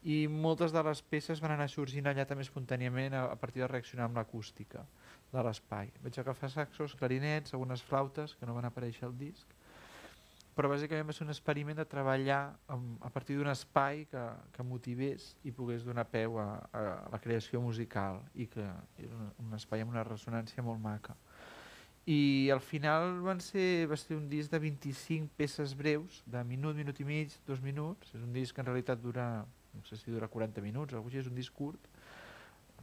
i moltes de les peces van anar sorgint allà també espontàniament a, a partir de reaccionar amb l'acústica de l'espai. Vaig agafar saxos, clarinets, algunes flautes que no van aparèixer al disc, però bàsicament va ser un experiment de treballar amb, a partir d'un espai que, que motivés i pogués donar peu a, a la creació musical i que és un, un espai amb una ressonància molt maca. I al final van ser, va ser un disc de 25 peces breus, de minut, minut i mig, dos minuts. És un disc que en realitat dura, no sé si dura 40 minuts, o és un disc curt,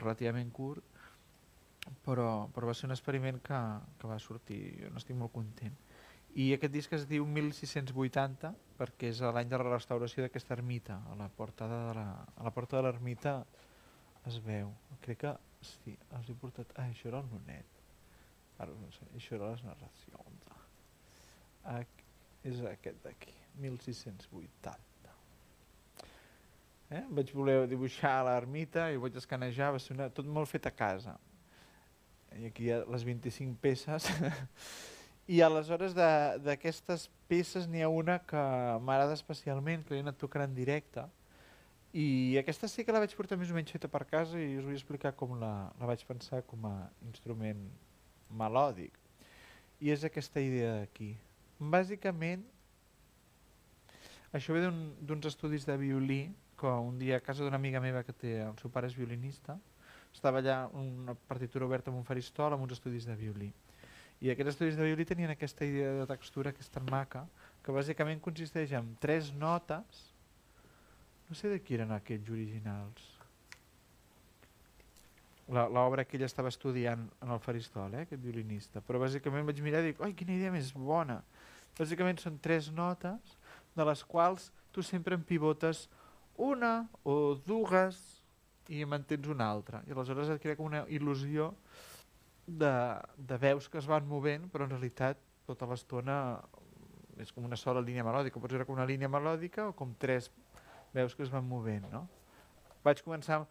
relativament curt, però, però va ser un experiment que, que va sortir, jo n'estic molt content. I aquest disc es diu 1680 perquè és l'any de la restauració d'aquesta ermita. A la portada de la, a la porta de l'ermita es veu. Crec que sí, els he portat... Ah, això era el nonet. Ara no sé, això era les narracions. Ac és aquest d'aquí, 1680. Eh? Vaig voler dibuixar l'ermita i ho vaig escanejar, va ser una, tot molt fet a casa. I aquí hi ha les 25 peces. [LAUGHS] I aleshores d'aquestes peces n'hi ha una que m'agrada especialment, que l'he anat tocant en directe, i aquesta sí que la vaig portar més o menys feta per casa i us vull explicar com la, la vaig pensar com a instrument melòdic. I és aquesta idea d'aquí. Bàsicament, això ve d'uns un, estudis de violí que un dia a casa d'una amiga meva que té, el seu pare és violinista, estava allà una partitura oberta amb un faristol amb uns estudis de violí. I aquests estudis de violí tenien aquesta idea de textura que és tan maca, que bàsicament consisteix en tres notes, no sé de qui eren aquells originals, l'obra que ell estava estudiant en el faristol, eh, aquest violinista, però bàsicament vaig mirar i dic, oi, quina idea més bona. Bàsicament són tres notes, de les quals tu sempre en pivotes una o dues i mantens una altra. I aleshores et crea com una il·lusió de, de veus que es van movent, però en realitat tota l'estona és com una sola línia melòdica, pots veure com una línia melòdica o com tres veus que es van movent. No? Vaig començar amb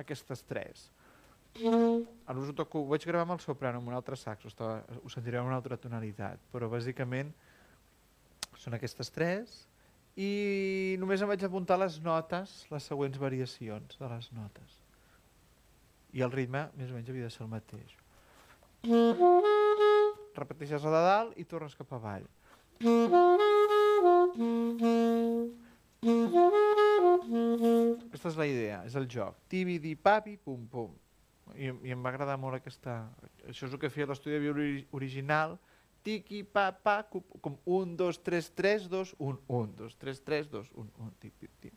aquestes tres. A l'ús ho, toco, ho vaig gravar amb el soprano, amb un altre saxo, estava, ho sentireu en una altra tonalitat, però bàsicament són aquestes tres i només em vaig apuntar les notes, les següents variacions de les notes i el ritme més o menys havia de ser el mateix. Repeteixes la de dalt i tornes cap avall. Aquesta és la idea, és el joc. Tibi, di, papi, pum, pum. I, I em va agradar molt aquesta... Això és el que feia l'estudi de violí original. Tiqui, pa, pa, com 1, 2, 3, 3, 2, 1, 1, 2, 3, 3, 2, 1, 1, tip, tip, tip.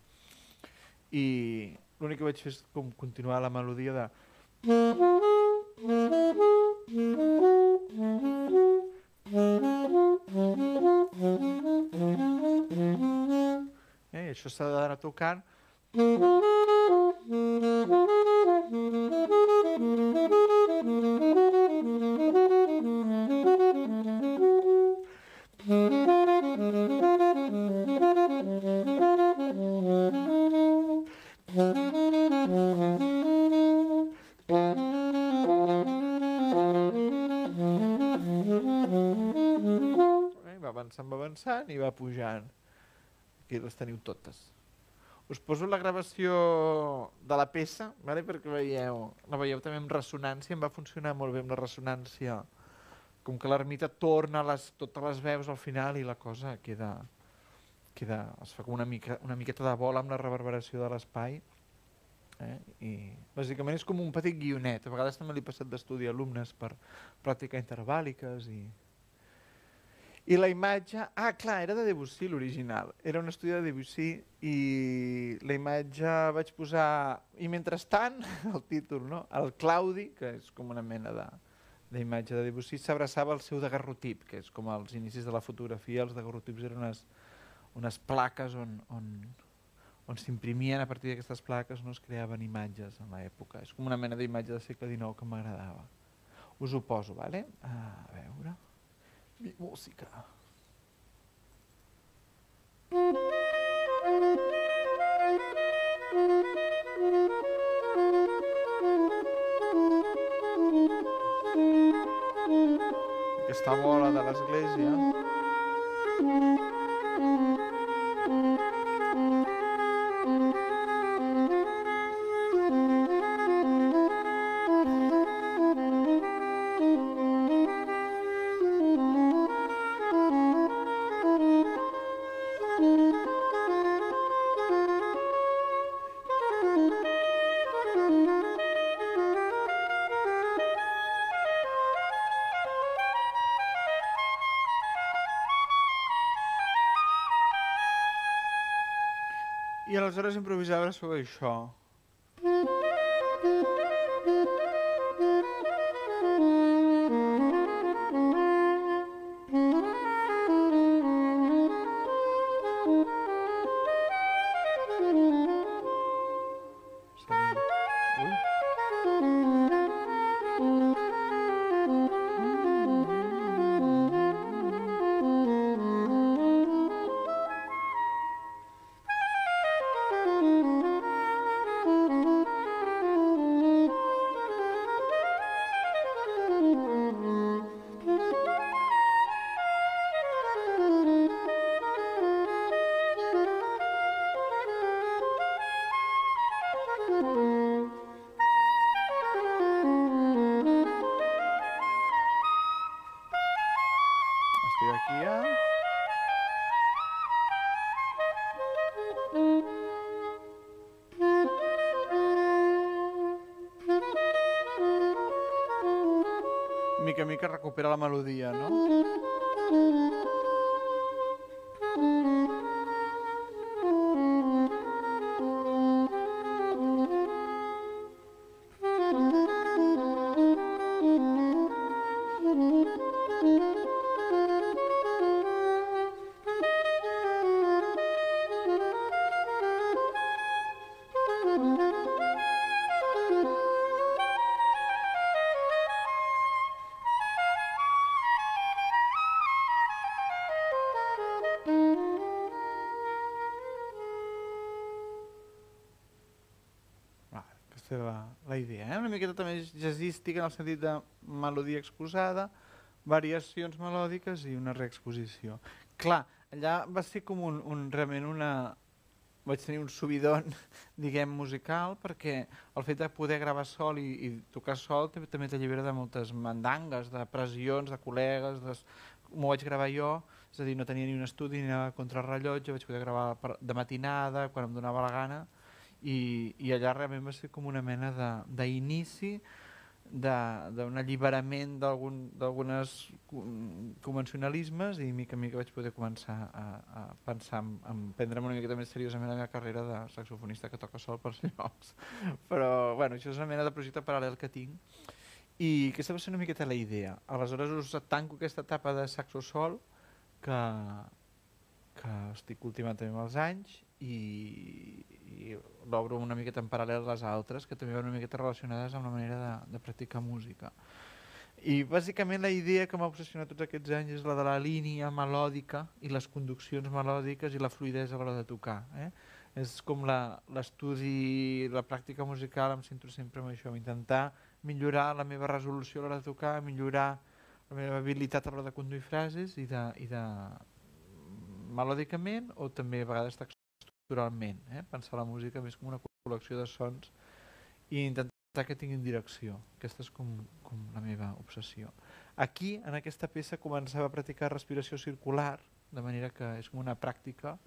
I l'únic que vaig fer és com continuar la melodia de... Eh, això s'ha d'anar tocant. Avançant i va pujant. Aquí les teniu totes. Us poso la gravació de la peça, vale? perquè veieu, la veieu també amb ressonància, em va funcionar molt bé amb la ressonància, com que l'ermita torna les, totes les veus al final i la cosa queda, queda es fa com una, mica, una miqueta de bola amb la reverberació de l'espai. Eh? I bàsicament és com un petit guionet, a vegades també l'he passat d'estudi a alumnes per pràctica intervàliques i i la imatge... Ah, clar, era de Debussy l'original. Era un estudi de Debussy i la imatge vaig posar... I mentrestant, [LAUGHS] el títol, no? El Claudi, que és com una mena de d'imatge de Debussy, s'abraçava al seu daguerrotip, que és com als inicis de la fotografia, els daguerrotips eren unes, unes plaques on, on, on s'imprimien a partir d'aquestes plaques no es creaven imatges en l'època. És com una mena d'imatge del segle XIX que m'agradava. Us ho poso, vale? A veure mi música. Aquesta bola de l'església I aleshores improvisava sobre això. Recupera la melodia, no? Miqueta també jazzística en el sentit de melodia exposada, variacions melòdiques i una reexposició. Clar, allà va ser com un, un realment una... Vaig tenir un subidon, [LAUGHS] diguem, musical, perquè el fet de poder gravar sol i, i tocar sol també, t'allibera de moltes mandangues, de pressions, de col·legues, de... m'ho vaig gravar jo, és a dir, no tenia ni un estudi ni una contrarrellotge, vaig poder gravar de matinada, quan em donava la gana, i, i allà realment va ser com una mena d'inici d'un alliberament d'algun- d'algunes con- convencionalismes i mica en mica vaig poder començar a, a pensar en, en prendre'm una miqueta més seriosament la meva carrera de saxofonista que toca sol pels llocs. Però bueno, això és una mena de projecte paral·lel que tinc i aquesta va ser una miqueta la idea. Aleshores us tanco aquesta etapa de saxo sol que, que estic cultivant també amb els anys i, i l'obro una miqueta en paral·lel a les altres que també van una miqueta relacionades amb la manera de, de practicar música. I bàsicament la idea que m'ha obsessionat tots aquests anys és la de la línia melòdica i les conduccions melòdiques i la fluidesa a l'hora de tocar. Eh? És com la- l'estudi, la, pràctica musical, em centro sempre en això, en intentar millorar la meva resolució a l'hora de tocar, millorar la meva habilitat a l'hora de conduir frases i de, i de melòdicament o també a vegades texturalment, eh? pensar la música més com una col·lecció de sons i intentar que tinguin direcció. Aquesta és com, com la meva obsessió. Aquí, en aquesta peça, començava a practicar respiració circular, de manera que és com una pràctica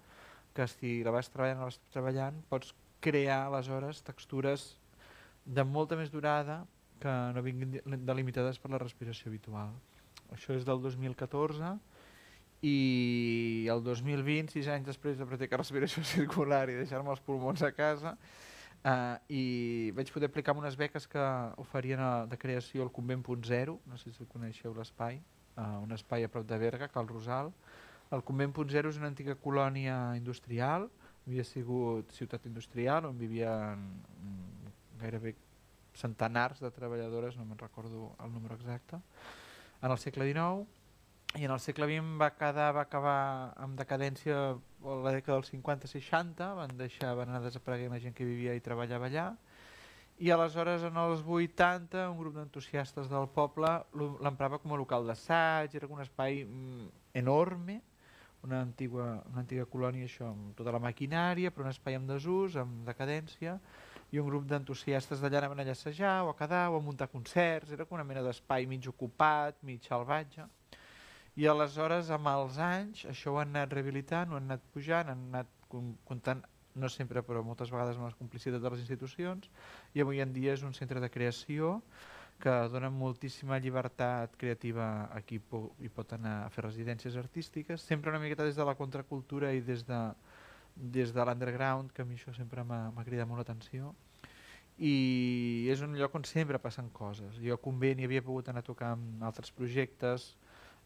que si la vas treballant, la vas treballant, pots crear aleshores textures de molta més durada que no vinguin de- delimitades per la respiració habitual. Això és del 2014 i el 2020, sis anys després de practicar respiració [LAUGHS] circular i deixar-me els pulmons a casa, eh, i vaig poder aplicar unes beques que oferien a, de creació al Convent.0, no sé si coneixeu l'espai, eh, un espai a prop de Berga, Cal Rosal. El Convent.0 és una antiga colònia industrial, havia sigut ciutat industrial on vivien gairebé centenars de treballadores, no me'n recordo el número exacte, en el segle XIX, i en el segle XX va, quedar, va acabar amb decadència a la dècada dels 50-60, van deixar van anar desapareguent la gent que vivia i treballava allà, i aleshores en els 80 un grup d'entusiastes del poble l'emprava com a local d'assaig, era un espai mm, enorme, una antiga, una antiga colònia això, amb tota la maquinària, però un espai amb desús, amb decadència, i un grup d'entusiastes d'allà anaven allà a assajar o a quedar o a muntar concerts, era com una mena d'espai mig ocupat, mig salvatge. I aleshores, amb els anys, això ho han anat rehabilitant, ho han anat pujant, han anat com- comptant, no sempre, però moltes vegades amb les complicitats de les institucions, i avui en dia és un centre de creació que dona moltíssima llibertat creativa a qui po hi pot anar a fer residències artístiques, sempre una miqueta des de la contracultura i des de, des de l'underground, que a mi això sempre m'ha cridat molt l'atenció. I és un lloc on sempre passen coses. Jo a Convent hi havia pogut anar a tocar amb altres projectes,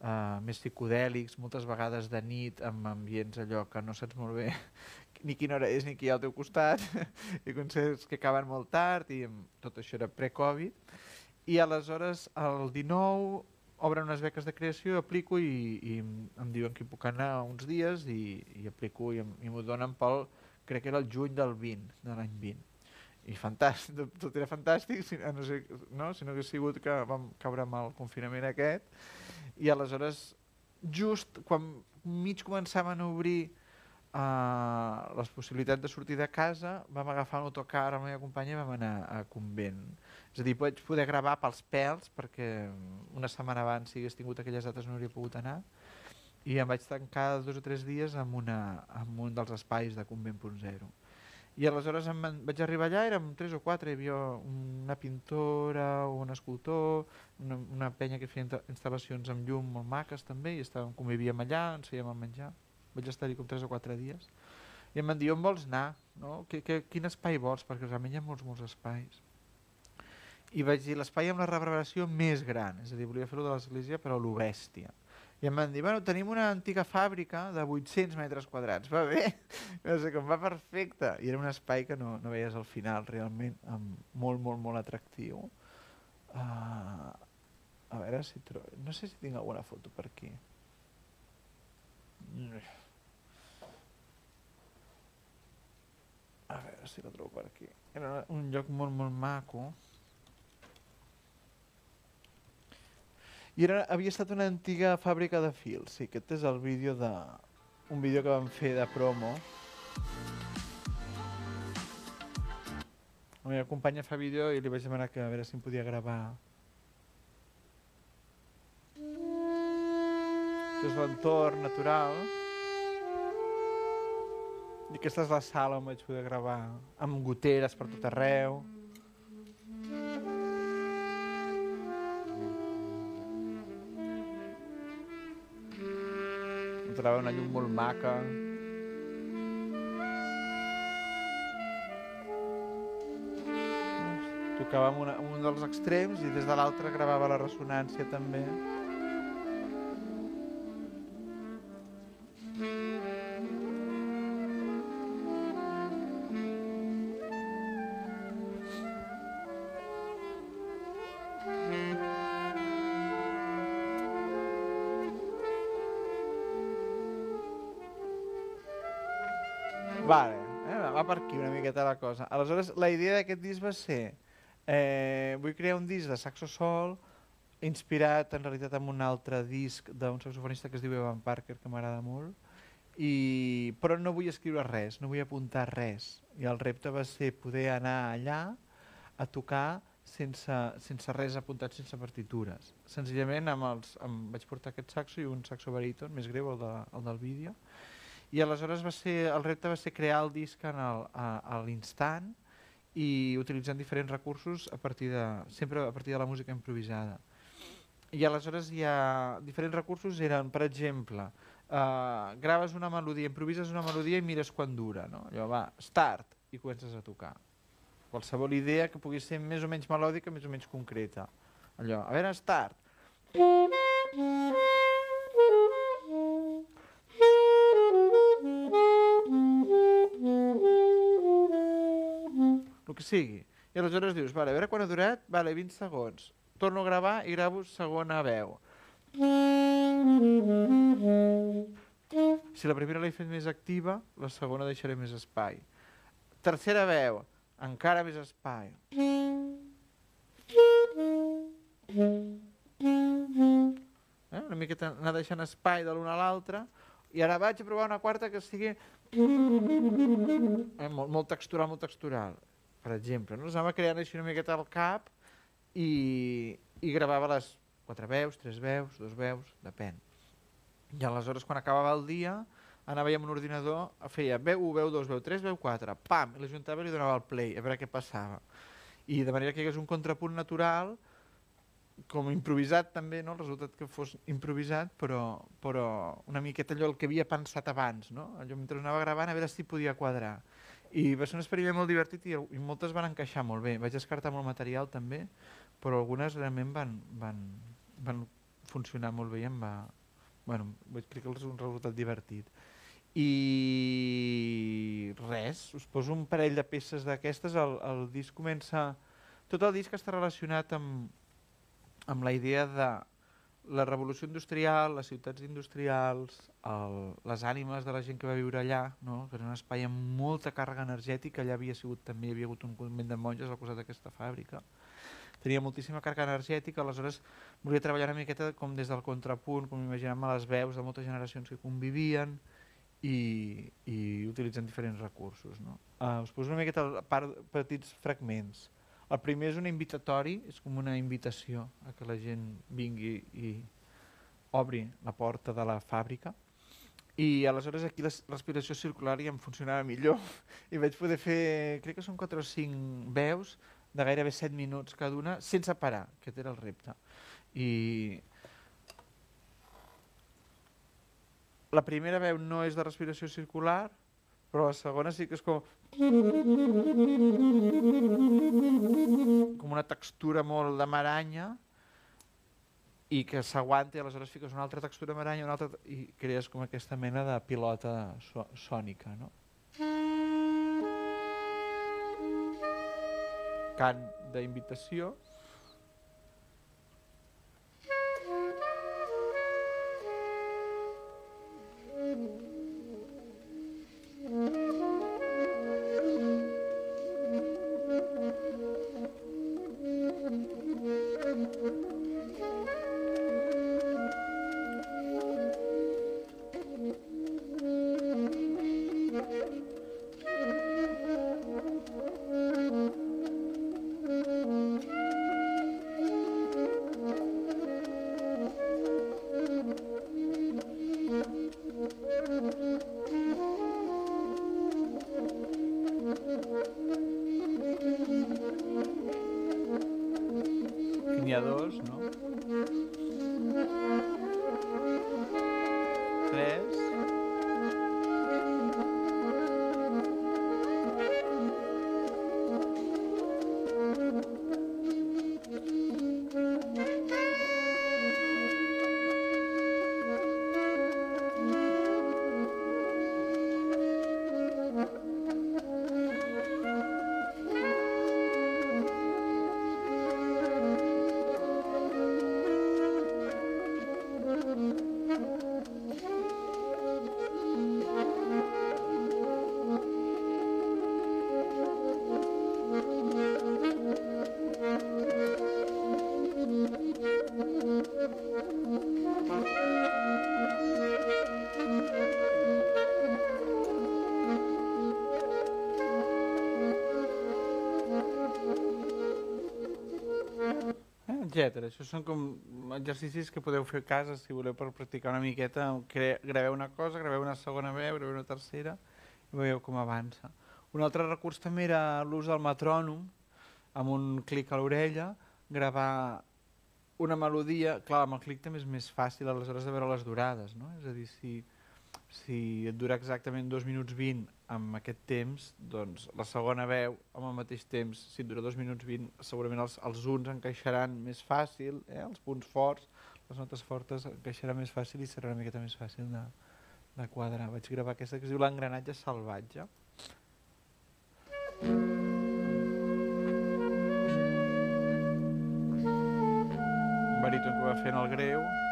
uh, més psicodèlics, moltes vegades de nit, amb ambients allò que no saps molt bé [LAUGHS] ni quina hora és ni qui hi ha al teu costat, [LAUGHS] i concerts que acaben molt tard, i tot això era pre-Covid. I aleshores, el 19, obren unes beques de creació, aplico i, i em diuen que hi puc anar uns dies i, i aplico i, em- i m'ho donen pel, crec que era el juny del 20, de l'any 20. I fantàstic, tot, era fantàstic, si, no, sé, no, si no hagués sigut que vam caure amb el confinament aquest. I aleshores, just quan mig començaven a obrir uh, les possibilitats de sortir de casa, vam agafar un autocar amb la meva companya i vam anar a Convent. És a dir, vaig poder gravar pels pèls, perquè una setmana abans, si hagués tingut aquelles dates, no hauria pogut anar, i em vaig tancar dos o tres dies amb, una, amb un dels espais de Convent.0. I aleshores em vaig arribar allà, érem tres o quatre, hi havia una pintora, un escultor, una, una penya que feia insta- instal·lacions amb llum molt maques també, i estàvem, convivíem allà, ens fèiem el menjar. Vaig estar-hi com tres o quatre dies. I em van dir, on vols anar? No? Que, que, quin espai vols? Perquè realment hi ha molts, molts espais. I vaig dir, l'espai amb la reverberació més gran, és a dir, volia fer-ho de l'església, però a lo bèstia. I em van dir, bueno, tenim una antiga fàbrica de 800 metres quadrats, va bé? [LAUGHS] No sé com va perfecte. I era un espai que no, no veies al final, realment, molt, molt, molt atractiu. Uh, a veure si trobo... No sé si tinc alguna foto per aquí. A veure si la trobo per aquí. Era un lloc molt, molt maco. I era, havia estat una antiga fàbrica de fils. Sí, aquest és el vídeo de... Un vídeo que vam fer de promo. La meva companya fa vídeo i li vaig demanar que a veure si em podia gravar. Això és l'entorn natural. I aquesta és la sala on vaig poder gravar, amb goteres per tot arreu. Entrava una llum molt maca. Tocava amb, una, un dels extrems i des de l'altre gravava la ressonància també. Per aquí una miqueta la cosa. Aleshores, la idea d'aquest disc va ser eh, vull crear un disc de saxo sol inspirat en realitat en un altre disc d'un saxofonista que es diu Evan Parker, que m'agrada molt, i, però no vull escriure res, no vull apuntar res. I el repte va ser poder anar allà a tocar sense, sense res apuntat, sense partitures. Senzillament amb els, amb, vaig portar aquest saxo i un saxo baríton, més greu, el, de, el del vídeo, i aleshores va ser, el repte va ser crear el disc en el, a, a l'instant i utilitzant diferents recursos a partir de, sempre a partir de la música improvisada. I aleshores hi ha diferents recursos, eren, per exemple, uh, graves una melodia, improvises una melodia i mires quan dura, no? Allò va, start, i comences a tocar. Qualsevol idea que pugui ser més o menys melòdica, més o menys concreta. Allò, a veure, start. Que sigui. I aleshores dius, vale, a veure quan ha durat, vale, 20 segons. Torno a gravar i gravo segona veu. Si la primera l'he fet més activa, la segona deixaré més espai. Tercera veu, encara més espai. Eh? Una miqueta anar deixant espai de l'una a l'altra i ara vaig a provar una quarta que sigui eh, molt, molt textural, molt textural per exemple, no? anava creant així una miqueta al cap i, i gravava les quatre veus, tres veus, dos veus, depèn. I aleshores quan acabava el dia anava amb un ordinador, feia veu 1, veu 2, veu 3, veu 4, pam, i l'ajuntava i li donava el play, a veure què passava. I de manera que hi hagués un contrapunt natural, com improvisat també, no? el resultat que fos improvisat, però, però una miqueta allò el que havia pensat abans, no? allò mentre anava gravant a veure si podia quadrar. I va ser un experiment molt divertit i, i moltes van encaixar molt bé. Vaig descartar molt material també, però algunes realment van, van, van funcionar molt bé i em va... Bueno, crec que és un resultat divertit. I res, us poso un parell de peces d'aquestes. El, el disc comença... Tot el disc està relacionat amb, amb la idea de la revolució industrial, les ciutats industrials, el, les ànimes de la gent que va viure allà, no? que era un espai amb molta càrrega energètica, allà havia sigut també hi havia hagut un convent de monges al costat d'aquesta fàbrica. Tenia moltíssima càrrega energètica, aleshores volia treballar una miqueta com des del contrapunt, com imaginem les veus de moltes generacions que convivien i, i utilitzant diferents recursos. No? Uh, us poso una miqueta part, petits fragments. El primer és un invitatori, és com una invitació a que la gent vingui i obri la porta de la fàbrica I aleshores aquí la respiració circular ja em funcionava millor [LAUGHS] i vaig poder fer, crec que són 4 o 5 veus de gairebé 7 minuts cada una sense parar, aquest era el repte. I la primera veu no és de respiració circular, però la segona sí que és com... com una textura molt de maranya i que s'aguanta i aleshores fiques una altra textura maranya una altra, i crees com aquesta mena de pilota sònica, no? Cant d'invitació. Etc. Això són com exercicis que podeu fer a casa si voleu per practicar una miqueta. Graveu una cosa, graveu una segona veu, graveu una tercera i veieu com avança. Un altre recurs també era l'ús del metrònom, amb un clic a l'orella, gravar una melodia, clar, amb el clic també és més fàcil aleshores de veure les durades, no? És a dir, si, si et dura exactament 2 minuts 20 amb aquest temps, doncs la segona veu amb el mateix temps, si dura 2 minuts 20, segurament els, els uns encaixaran més fàcil, eh? els punts forts, les notes fortes encaixaran més fàcil i serà una miqueta més fàcil de, de quadrar. Vaig gravar aquesta que es diu l'engranatge salvatge. Un baríton que va fent el greu.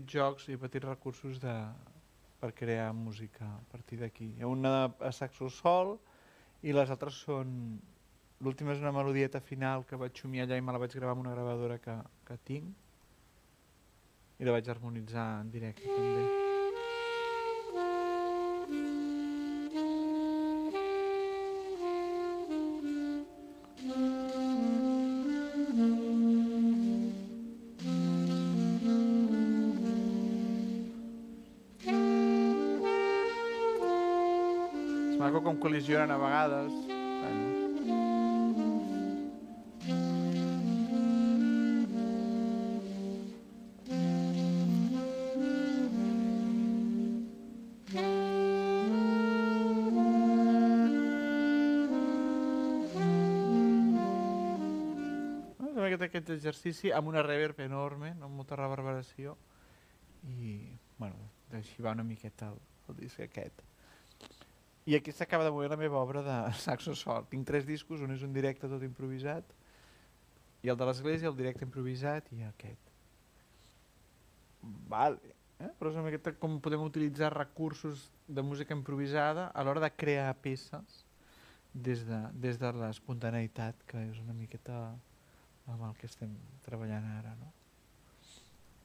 Petits jocs i petits recursos de, per crear música a partir d'aquí. Hi ha una a saxo sol i les altres són... L'última és una melodieta final que vaig xumiar allà i me la vaig gravar amb una gravadora que, que tinc i la vaig harmonitzar en directe també. Col·lisionen a vegades. Aquest exercici amb una reverb enorme, no? amb molta reverberació i bueno, així va una miqueta el, el disc aquest. I aquí s'acaba de moure la meva obra de [LAUGHS] saxo sol. Tinc tres discos, un és un directe tot improvisat, i el de l'església, el directe improvisat i aquest. vale. Eh? Però és una miqueta com podem utilitzar recursos de música improvisada a l'hora de crear peces des de, des de l'espontaneïtat, que és una miqueta amb el que estem treballant ara, no?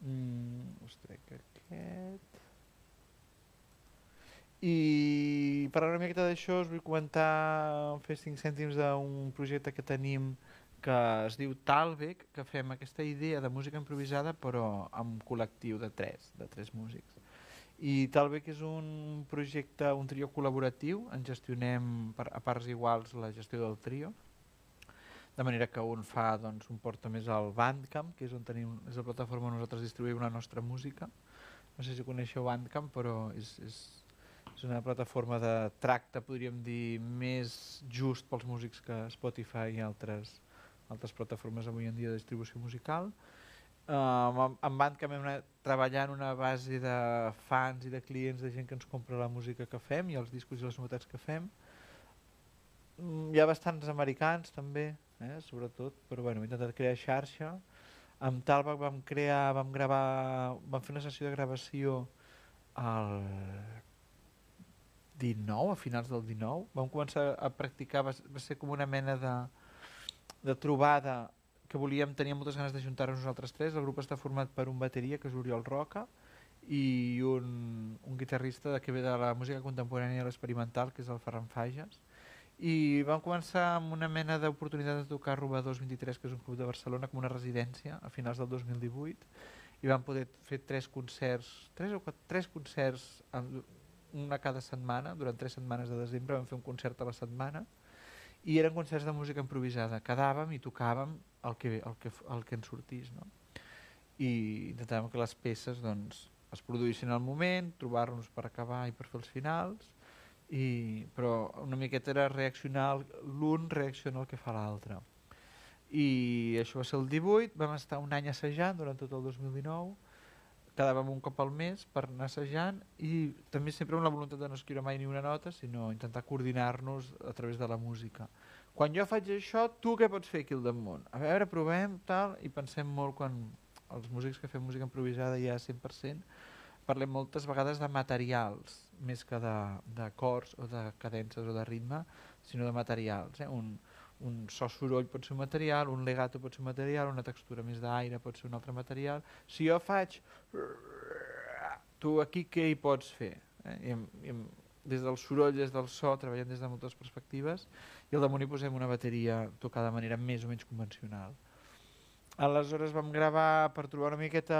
Mm, us trec aquest... I per una miqueta d'això us vull comentar, fer 5 cèntims d'un projecte que tenim que es diu Talbec, que fem aquesta idea de música improvisada però amb col·lectiu de tres, de tres músics. I Talbec és un projecte, un trio col·laboratiu, en gestionem per, a parts iguals la gestió del trio, de manera que un fa, doncs, un porta més al Bandcamp, que és on tenim, és la plataforma on nosaltres distribuïm la nostra música. No sé si coneixeu Bandcamp, però és, és, és una plataforma de tracte, podríem dir, més just pels músics que Spotify i altres, altres plataformes avui en dia de distribució musical. Uh, amb Bandcamp hem anat treballant una base de fans i de clients, de gent que ens compra la música que fem i els discos i les novetats que fem. Mm, hi ha bastants americans també, eh, sobretot, però bueno, hem intentat crear xarxa. Amb Talbach vam crear, vam gravar, vam fer una sessió de gravació al 19, a finals del 19. Vam començar a practicar, va, va ser com una mena de, de trobada que volíem, teníem moltes ganes de juntar-nos nosaltres tres. El grup està format per un bateria, que és Oriol Roca, i un, un guitarrista que ve de la música contemporània i l'experimental, que és el Ferran Fages i vam començar amb una mena d'oportunitat de tocar a Robadors 23, que és un club de Barcelona, com una residència, a finals del 2018, i vam poder fer tres concerts, tres o quatre, tres concerts, una cada setmana, durant tres setmanes de desembre vam fer un concert a la setmana, i eren concerts de música improvisada, quedàvem i tocàvem el que, el que, el que ens sortís, no? i intentàvem que les peces doncs, es produïssin al moment, trobar-nos per acabar i per fer els finals, i, però una miqueta era reaccionar, l'un reacciona al que fa l'altre. I això va ser el 18, vam estar un any assajant durant tot el 2019, quedàvem un cop al mes per anar assajant i també sempre amb la voluntat de no escriure mai ni una nota, sinó intentar coordinar-nos a través de la música. Quan jo faig això, tu què pots fer aquí al damunt? A veure, provem, tal, i pensem molt quan els músics que fem música improvisada ja 100%, parlem moltes vegades de materials, més que cors o de cadences o de ritme, sinó de materials. Eh? Un, un so soroll pot ser un material, un legato pot ser un material, una textura més d'aire pot ser un altre material. Si jo faig... Tu aquí què hi pots fer? Eh? I, i, des del soroll, des del so, treballem des de moltes perspectives i al damunt hi posem una bateria tocada de manera més o menys convencional. Aleshores vam gravar per trobar una miqueta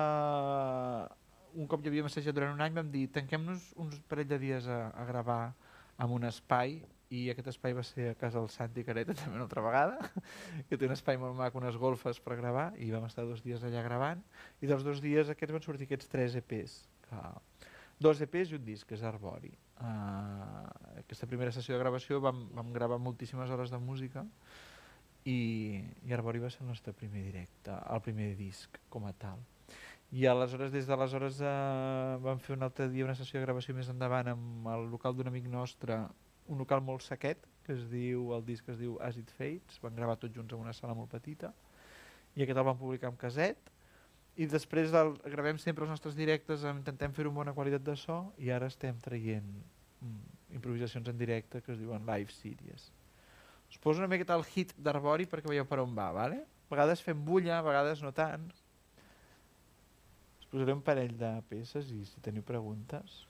un cop ja havíem assajat durant un any vam dir tanquem-nos uns parell de dies a, a gravar en un espai i aquest espai va ser a casa del Santi Careta [LAUGHS] també una altra vegada que té un espai molt maco, unes golfes per gravar i vam estar dos dies allà gravant i dels dos dies aquests van sortir aquests tres EPs que, dos EPs i un disc que és Arbori. Uh, aquesta primera sessió de gravació vam, vam gravar moltíssimes hores de música i, i Arbori va ser el nostre primer directe, el primer disc com a tal. I aleshores, des d'aleshores eh, vam fer un altre dia una sessió de gravació més endavant amb el local d'un amic nostre, un local molt sequet, que es diu, el disc es diu Acid Fates, van gravar tots junts en una sala molt petita, i aquest el vam publicar amb caset, i després el, gravem sempre els nostres directes, intentem fer una bona qualitat de so, i ara estem traient mm, improvisacions en directe que es diuen live series. Us poso una miqueta el hit d'Arbori perquè veieu per on va, vale? A vegades fem bulla, a vegades no tant, posaré un parell de peces i si teniu preguntes...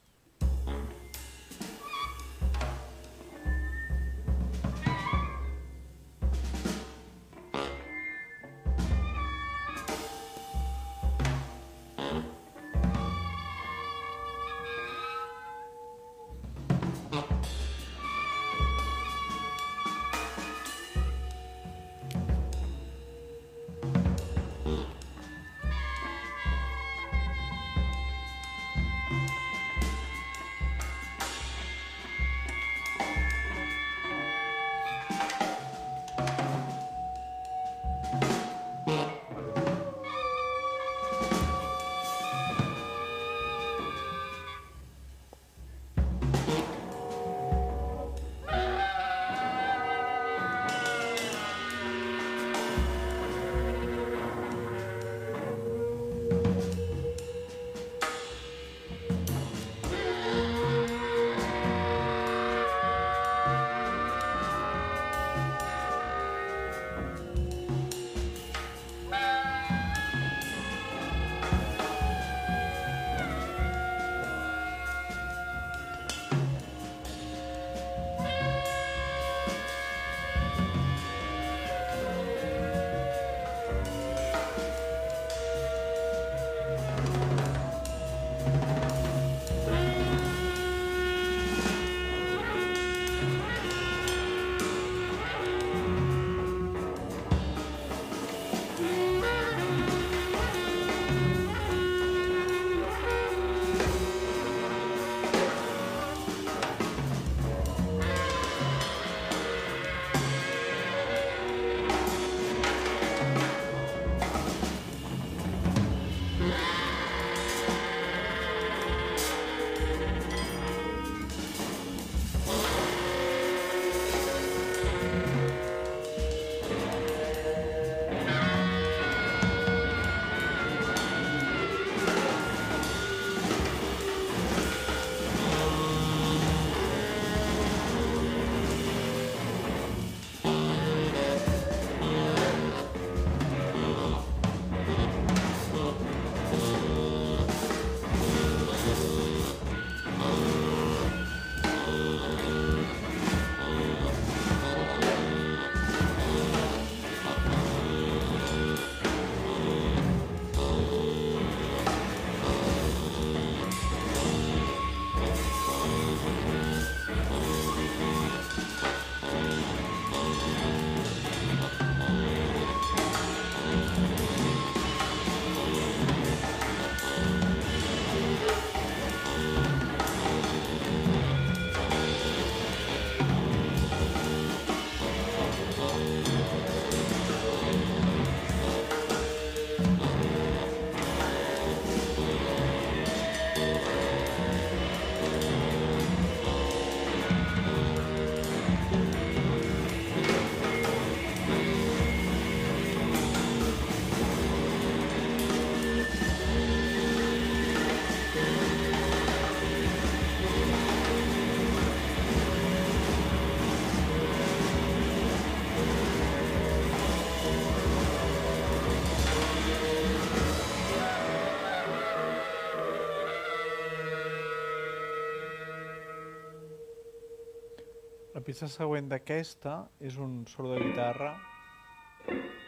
pista següent d'aquesta és un solo de guitarra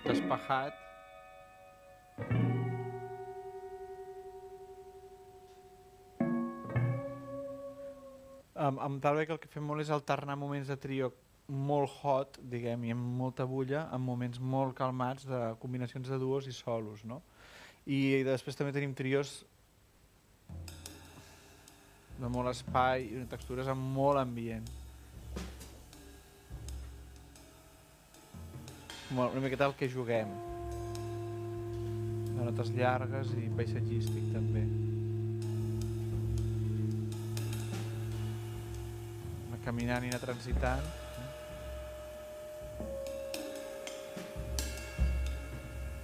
despejat amb, amb tal que el que fem molt és alternar moments de trio molt hot, diguem, i amb molta bulla, amb moments molt calmats de combinacions de duos i solos, no? I després també tenim trios de molt espai i textures amb molt ambient. Una miqueta el que juguem. De notes llargues i paisatgístic també. Anar caminant i anar transitant.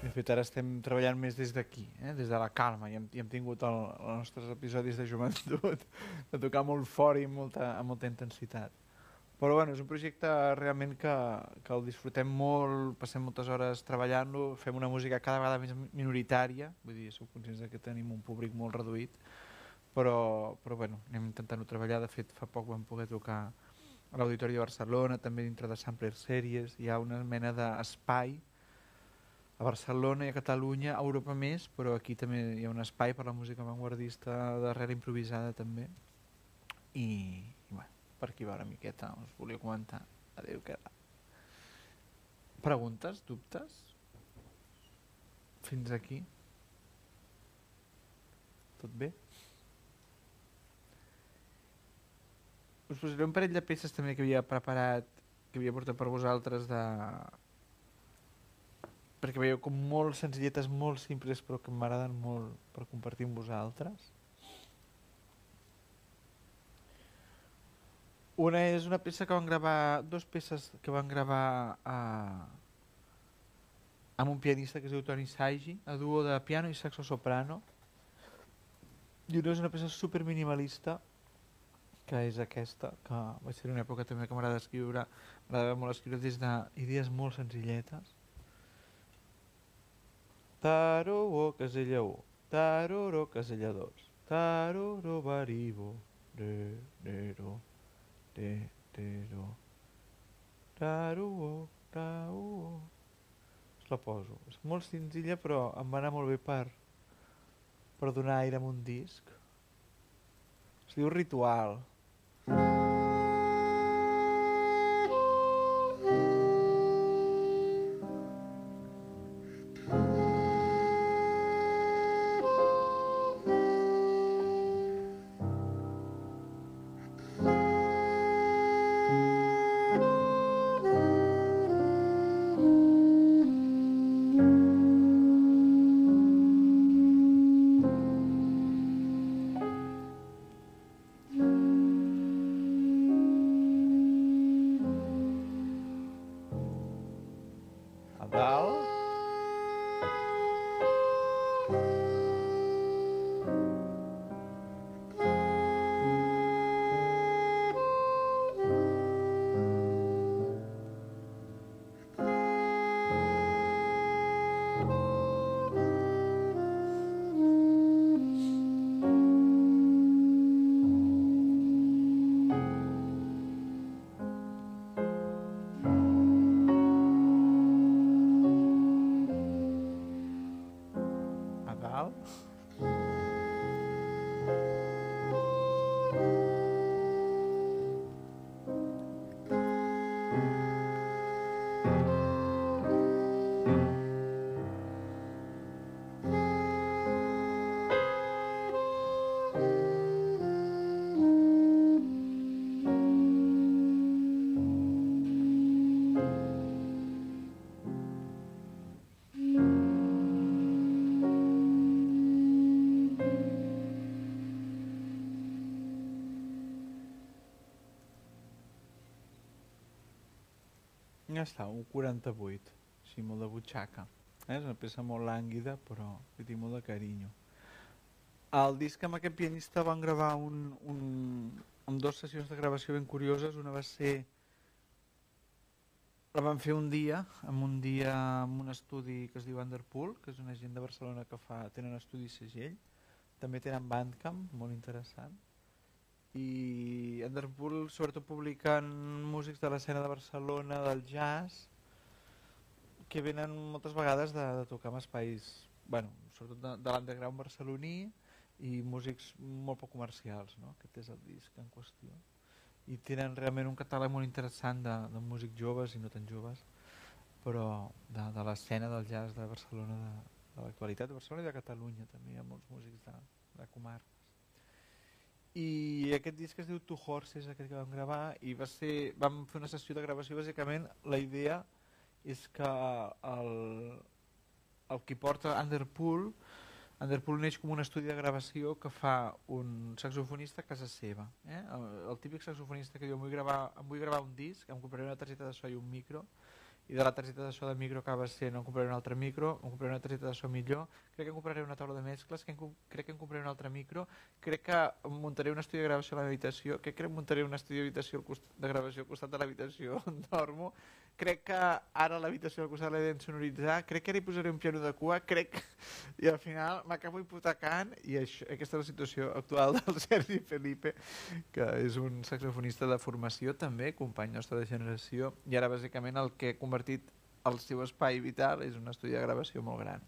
De fet, ara estem treballant més des d'aquí, eh? des de la calma, i hem, i hem tingut el, els nostres episodis de joventut [LAUGHS] de tocar molt fort i amb molta, amb molta intensitat. Però bueno, és un projecte realment que, que el disfrutem molt, passem moltes hores treballant-lo, fem una música cada vegada més minoritària, vull dir, sou conscients que tenim un públic molt reduït, però, però bueno, anem intentant-ho treballar, de fet fa poc vam poder tocar a l'Auditori de Barcelona, també dintre de Sampler Series, hi ha una mena d'espai a Barcelona i a Catalunya, a Europa més, però aquí també hi ha un espai per la música avantguardista darrere improvisada també. I, per aquí va una miqueta, us volia comentar. Adéu, que Preguntes, dubtes? Fins aquí? Tot bé? Us posaré un parell de peces també que havia preparat, que havia portat per vosaltres de... perquè veieu com molt senzilletes, molt simples, però que m'agraden molt per compartir amb vosaltres. Una és una peça que van gravar, dos peces que van gravar a, amb un pianista que es diu Toni Saigi, a duo de piano i saxo soprano. I una és una peça super minimalista, que és aquesta, que va ser una època també que m'agrada escriure, m'agrada molt escriure des d'idees molt senzilletes. Taró, casella 1, taroro, casella 2, taroro, baribo, re, re, te, te, ro. Taruo, tauo. Us la poso. És molt senzilla però em va anar molt bé per, per donar aire a un disc. Es diu Ritual. a Ja està, un 48, així molt de butxaca. Eh? És una peça molt lànguida, però li tinc molt de carinyo. El disc amb aquest pianista van gravar un, un, amb dues sessions de gravació ben curioses. Una va ser... La van fer un dia, en un dia en un estudi que es diu Underpool, que és una gent de Barcelona que fa, tenen estudi segell. També tenen Bandcamp, molt interessant. I Underpool sobretot publiquen músics de l'escena de Barcelona, del jazz, que venen moltes vegades de, de tocar en espais, bueno, sobretot de, de l'underground barceloní i músics molt poc comercials, no? aquest és el disc en qüestió. I tenen realment un catàleg molt interessant de, de músics joves i no tan joves, però de, de l'escena del jazz de Barcelona, de, de l'actualitat de Barcelona i de Catalunya també, hi ha molts músics de, de comarques. I aquest disc es diu Two Horses, aquest que vam gravar, i va ser, vam fer una sessió de gravació, bàsicament la idea és que el, el qui porta Underpool, Underpool neix com un estudi de gravació que fa un saxofonista a casa seva. Eh? El, el típic saxofonista que diu em vull, gravar, em vull gravar un disc, em compraré una targeta de so i un micro, i de la targeta de so de micro acaba sent em compraré un altre micro, em compraré una targeta de so millor, crec que em compraré una taula de mescles, que em, crec que em compraré un altre micro, crec que muntaré un estudi de gravació a l'habitació, crec que muntaré un estudi de, de gravació al costat de l'habitació on [LAUGHS] dormo, crec que ara l'habitació al costat l'he d'ensonoritzar, crec que ara hi posaré un piano de cua, crec... I al final m'acabo hipotecant i això, aquesta és la situació actual del Sergi Felipe, que és un saxofonista de formació també, company nostre de generació, i ara bàsicament el que ha convertit el seu espai vital és un estudi de gravació molt gran.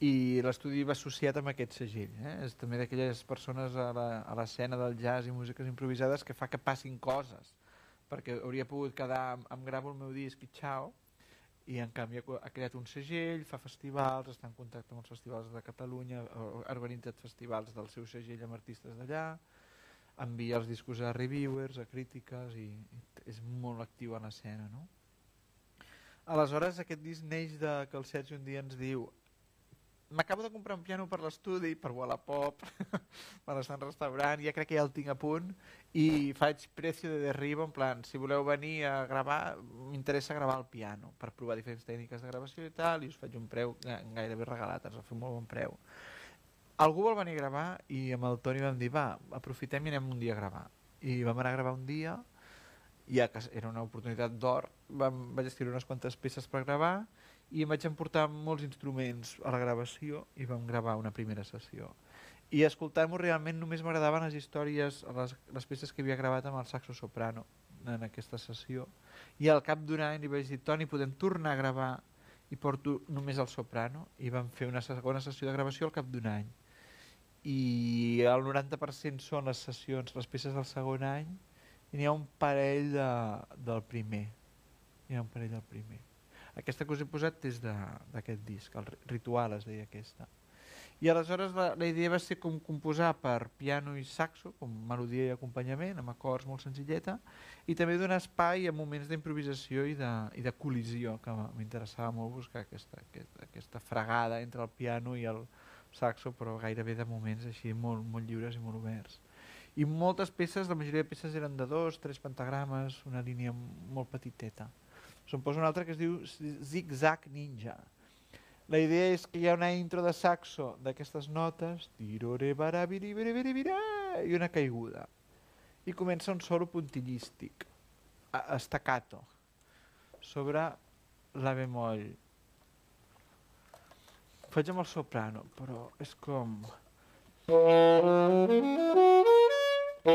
I l'estudi va associat amb aquest segell. Eh? És també d'aquelles persones a l'escena del jazz i músiques improvisades que fa que passin coses perquè hauria pogut quedar, em gravo el meu disc i xau, i en canvi ha creat un segell, fa festivals, està en contacte amb els festivals de Catalunya, ha organitzat festivals del seu segell amb artistes d'allà, envia els discos a reviewers, a crítiques i, i és molt actiu en l'escena. No? Aleshores aquest disc neix de que el Sergi un dia ens diu m'acabo de comprar un piano per l'estudi, per Wallapop, per estar en restaurant, ja crec que ja el tinc a punt, i faig precio de derribo, en plan, si voleu venir a gravar, m'interessa gravar el piano, per provar diferents tècniques de gravació i tal, i us faig un preu gairebé regalat, ens va fer un molt bon preu. Algú vol venir a gravar i amb el Toni vam dir, va, aprofitem i anem un dia a gravar. I vam anar a gravar un dia, ja que era una oportunitat d'or, vaig estirar unes quantes peces per gravar, i em vaig emportar molts instruments a la gravació i vam gravar una primera sessió. I escoltant-m'ho realment només m'agradaven les històries, les, les peces que havia gravat amb el saxo soprano en aquesta sessió. I al cap d'un any li vaig dir, Toni, podem tornar a gravar i porto només el soprano i vam fer una segona sessió de gravació al cap d'un any i el 90% són les sessions, les peces del segon any i n'hi ha un parell de, del primer n'hi ha un parell del primer aquesta que us he posat és d'aquest disc, el Ritual es deia aquesta. I aleshores la, la idea va ser com composar per piano i saxo, com melodia i acompanyament, amb acords molt senzilleta, i també donar espai a moments d'improvisació i, de, i de col·lisió, que m'interessava molt buscar aquesta, aquesta, aquesta fregada entre el piano i el saxo, però gairebé de moments així molt, molt lliures i molt oberts. I moltes peces, la majoria de peces eren de dos, tres pentagrames, una línia molt petiteta. Se'n posa un altre que es diu Zig Zag Ninja. La idea és que hi ha una intro de saxo d'aquestes notes, i una caiguda. I comença un solo puntillístic, staccato, sobre la bemoll. Faig amb el soprano, però és com... I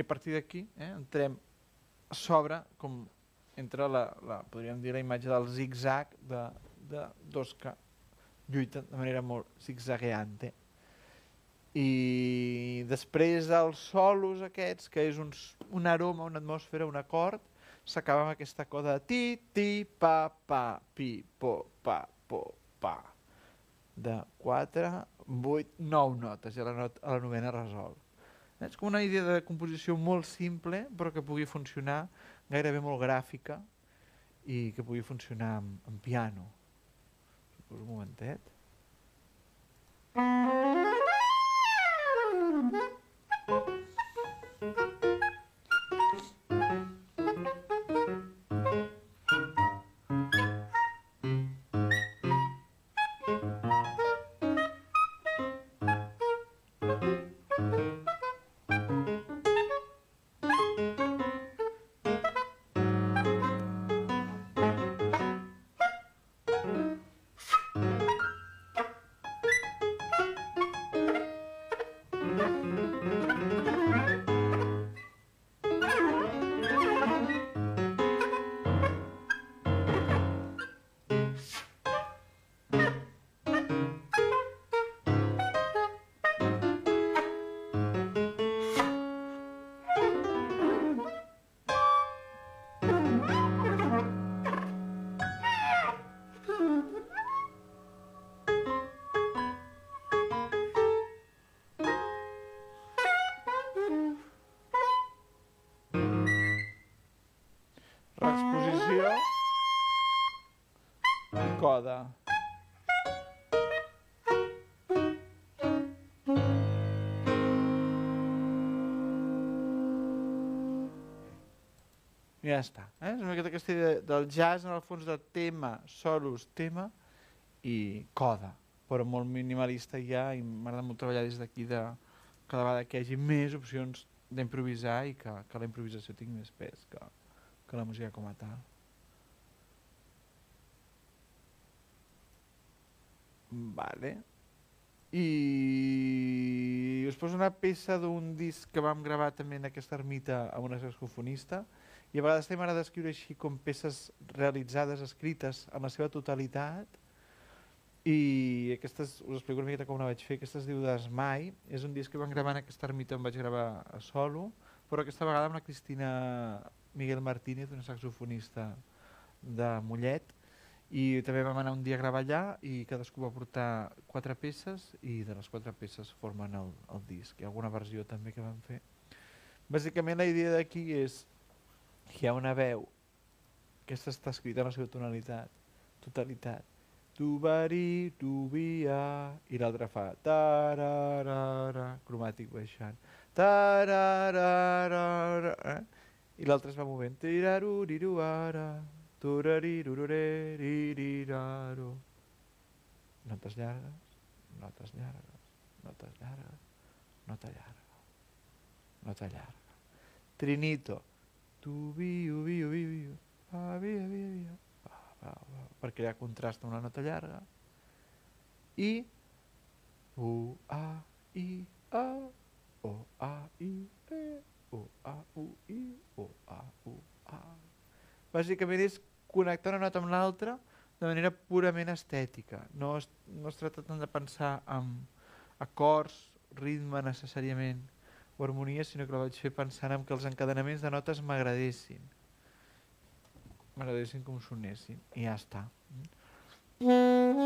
a partir d'aquí eh, entrem a sobre, com entre la, la, podríem dir la imatge del zig-zag de, de dos que lluiten de manera molt zigzagueante. I després dels solos aquests, que és un, un aroma, una atmosfera, un acord, s'acaba amb aquesta coda de ti, ti, pa, pa, pi, po, pa, po, pa. De 4, 8, 9 notes, i a la, not a la novena resol. És com una idea de composició molt simple, però que pugui funcionar gairebé molt gràfica i que pugui funcionar amb, amb piano. Un momentet. posició i coda. I ja està. Eh? És una miqueta aquesta idea del jazz en el fons de tema, solos, tema i coda, però molt minimalista ja i m'agrada molt treballar des d'aquí de cada vegada que hi hagi més opcions d'improvisar i que, que la improvisació tingui més pes que, que la música com a tal. Vale. I us poso una peça d'un disc que vam gravar també en aquesta ermita amb una saxofonista i a vegades també m'agrada escriure així com peces realitzades, escrites en la seva totalitat i aquestes, us explico una miqueta com la vaig fer, aquesta es diu Desmai, és un disc que vam gravar en aquesta ermita on vaig gravar a solo, però aquesta vegada amb la Cristina Miguel Martínez, una saxofonista de Mollet, i també vam anar un dia a gravar allà i cadascú va portar quatre peces i de les quatre peces formen el, el disc. Hi ha alguna versió també que vam fer. Bàsicament la idea d'aquí és que hi ha una veu, aquesta està escrita en la seva tonalitat, totalitat, tu bari, tu via, i l'altra fa tararara, cromàtic baixant, tararara, eh? I l'altra es va movent, tiraruriruara, turarirurureririraru. Notes llargues, notes llargues, notes llargues, nota llarga, nota llarga. Trinito, tu viu, viu, viu, viu, via, va, va, va, per crear contrast amb la nota llarga. I, u, a, i, a, o, a, i, e, o, a, u, i, o, a, u, a. Bàsicament és connectar una nota amb l'altra de manera purament estètica. No es, no es tracta tant de pensar en acords, ritme necessàriament o harmonia, sinó que la vaig fer pensant en que els encadenaments de notes m'agradessin. M'agradessin com sonessin. I ja està. Molt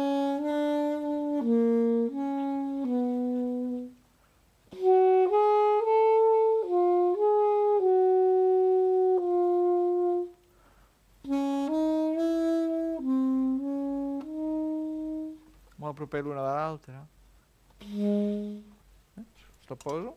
proper l'una de l'altra. Eh? Us la poso?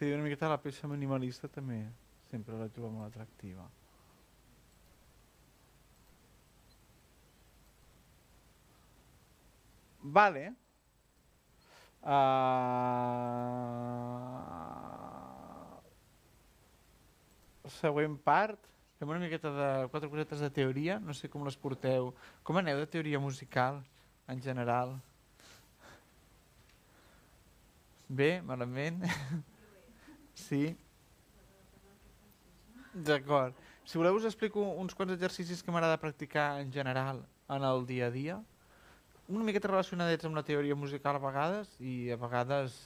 Idea una miqueta la peça minimalista també sempre la trobo molt atractiva. Vale. Uh... Següent part. Fem una miqueta de quatre cosetes de teoria. No sé com les porteu. Com aneu de teoria musical, en general? Bé, malament? [LAUGHS] Sí. D'acord. Si voleu us explico uns quants exercicis que m'agrada practicar en general en el dia a dia. Una miqueta relacionadets amb la teoria musical a vegades i a vegades...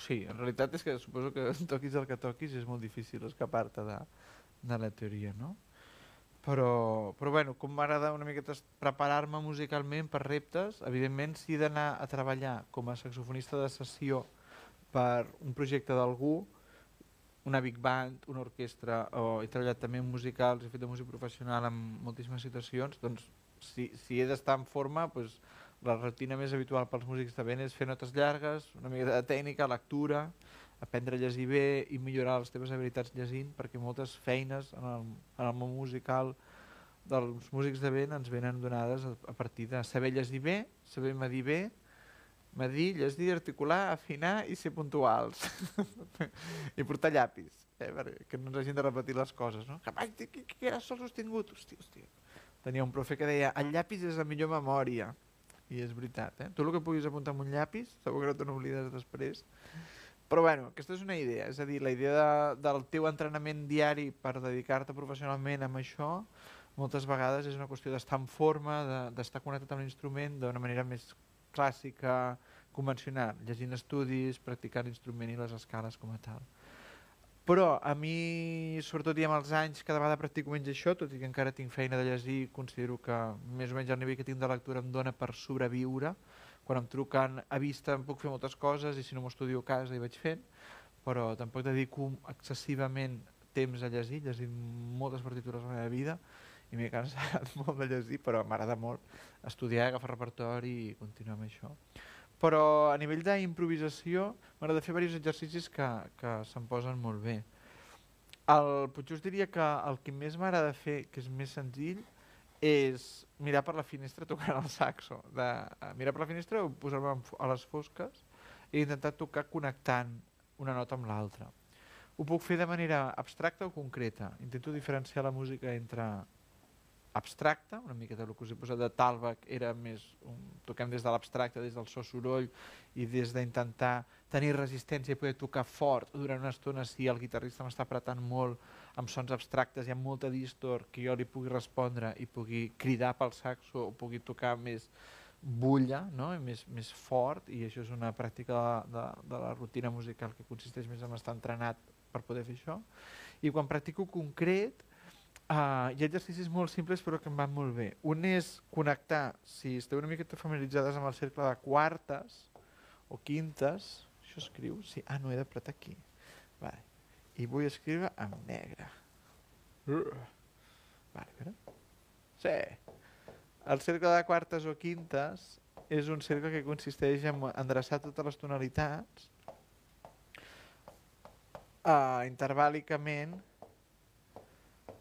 Sí, en realitat és que suposo que [LAUGHS] toquis el que toquis és molt difícil escapar-te de, de la teoria, no? Però, però bueno, com m'agrada una miqueta preparar-me musicalment per reptes, evidentment si he d'anar a treballar com a saxofonista de sessió per un projecte d'algú, una big band, una orquestra, o he treballat també en musicals, he fet de músic professional en moltíssimes situacions, doncs si, si he d'estar en forma, doncs, la rutina més habitual pels músics de vent és fer notes llargues, una mica de tècnica, lectura, aprendre a llegir bé i millorar les teves habilitats llegint, perquè moltes feines en el, en el món musical dels músics de vent ens venen donades a, a partir de saber llegir bé, saber medir bé, medir, llegir, articular, afinar i ser puntuals. [LAUGHS] I portar llapis, eh, perquè no ens hagin de repetir les coses. No? Que, ai, què, què era sol sostingut? Hòstia, hòstia. Tenia un profe que deia, el llapis és la millor memòria. I és veritat, eh? Tu el que puguis apuntar amb un llapis, segur que no te n'oblides després. Però bueno, aquesta és una idea, és a dir, la idea de, del teu entrenament diari per dedicar-te professionalment amb això, moltes vegades és una qüestió d'estar en forma, de- d'estar de, connectat amb l'instrument d'una manera més clàssica, convencional, llegint estudis, practicant l'instrument i les escales com a tal. Però a mi, sobretot ja amb els anys, cada vegada practico menys això, tot i que encara tinc feina de llegir, considero que més o menys el nivell que tinc de lectura em dona per sobreviure. Quan em truquen a vista em puc fer moltes coses i si no m'ho estudio a casa hi vaig fent, però tampoc dedico excessivament temps a llegir, llegit moltes partitures a la meva vida i m'he cansat [LAUGHS] molt de llegir, però m'agrada molt estudiar, agafar repertori i continuar amb això. Però a nivell d'improvisació m'agrada fer diversos exercicis que, que se'm posen molt bé. El, potser us diria que el que més m'agrada fer, que és més senzill, és mirar per la finestra [LAUGHS] tocant el saxo. De, eh, mirar per la finestra o posar-me a les fosques i intentar tocar connectant una nota amb l'altra. Ho puc fer de manera abstracta o concreta. Intento diferenciar la música entre abstracta, una miqueta el que us he posat de Talbach era més, un, toquem des de l'abstracte, des del so soroll i des d'intentar tenir resistència i poder tocar fort durant una estona si el guitarrista m'està apretant molt amb sons abstractes i amb molta distor que jo li pugui respondre i pugui cridar pel saxo o pugui tocar més bulla no? I més, més fort i això és una pràctica de, de, de la rutina musical que consisteix més en estar entrenat per poder fer això i quan practico concret Uh, hi ha exercicis molt simples però que em van molt bé. Un és connectar, si esteu una miqueta familiaritzades amb el cercle de quartes o quintes, això escriu, sí, ah, no he d'apretar aquí. Vale. I vull escriure en negre. Uh. Vale, veure. Sí. El cercle de quartes o quintes és un cercle que consisteix en endreçar totes les tonalitats uh, intervàlicament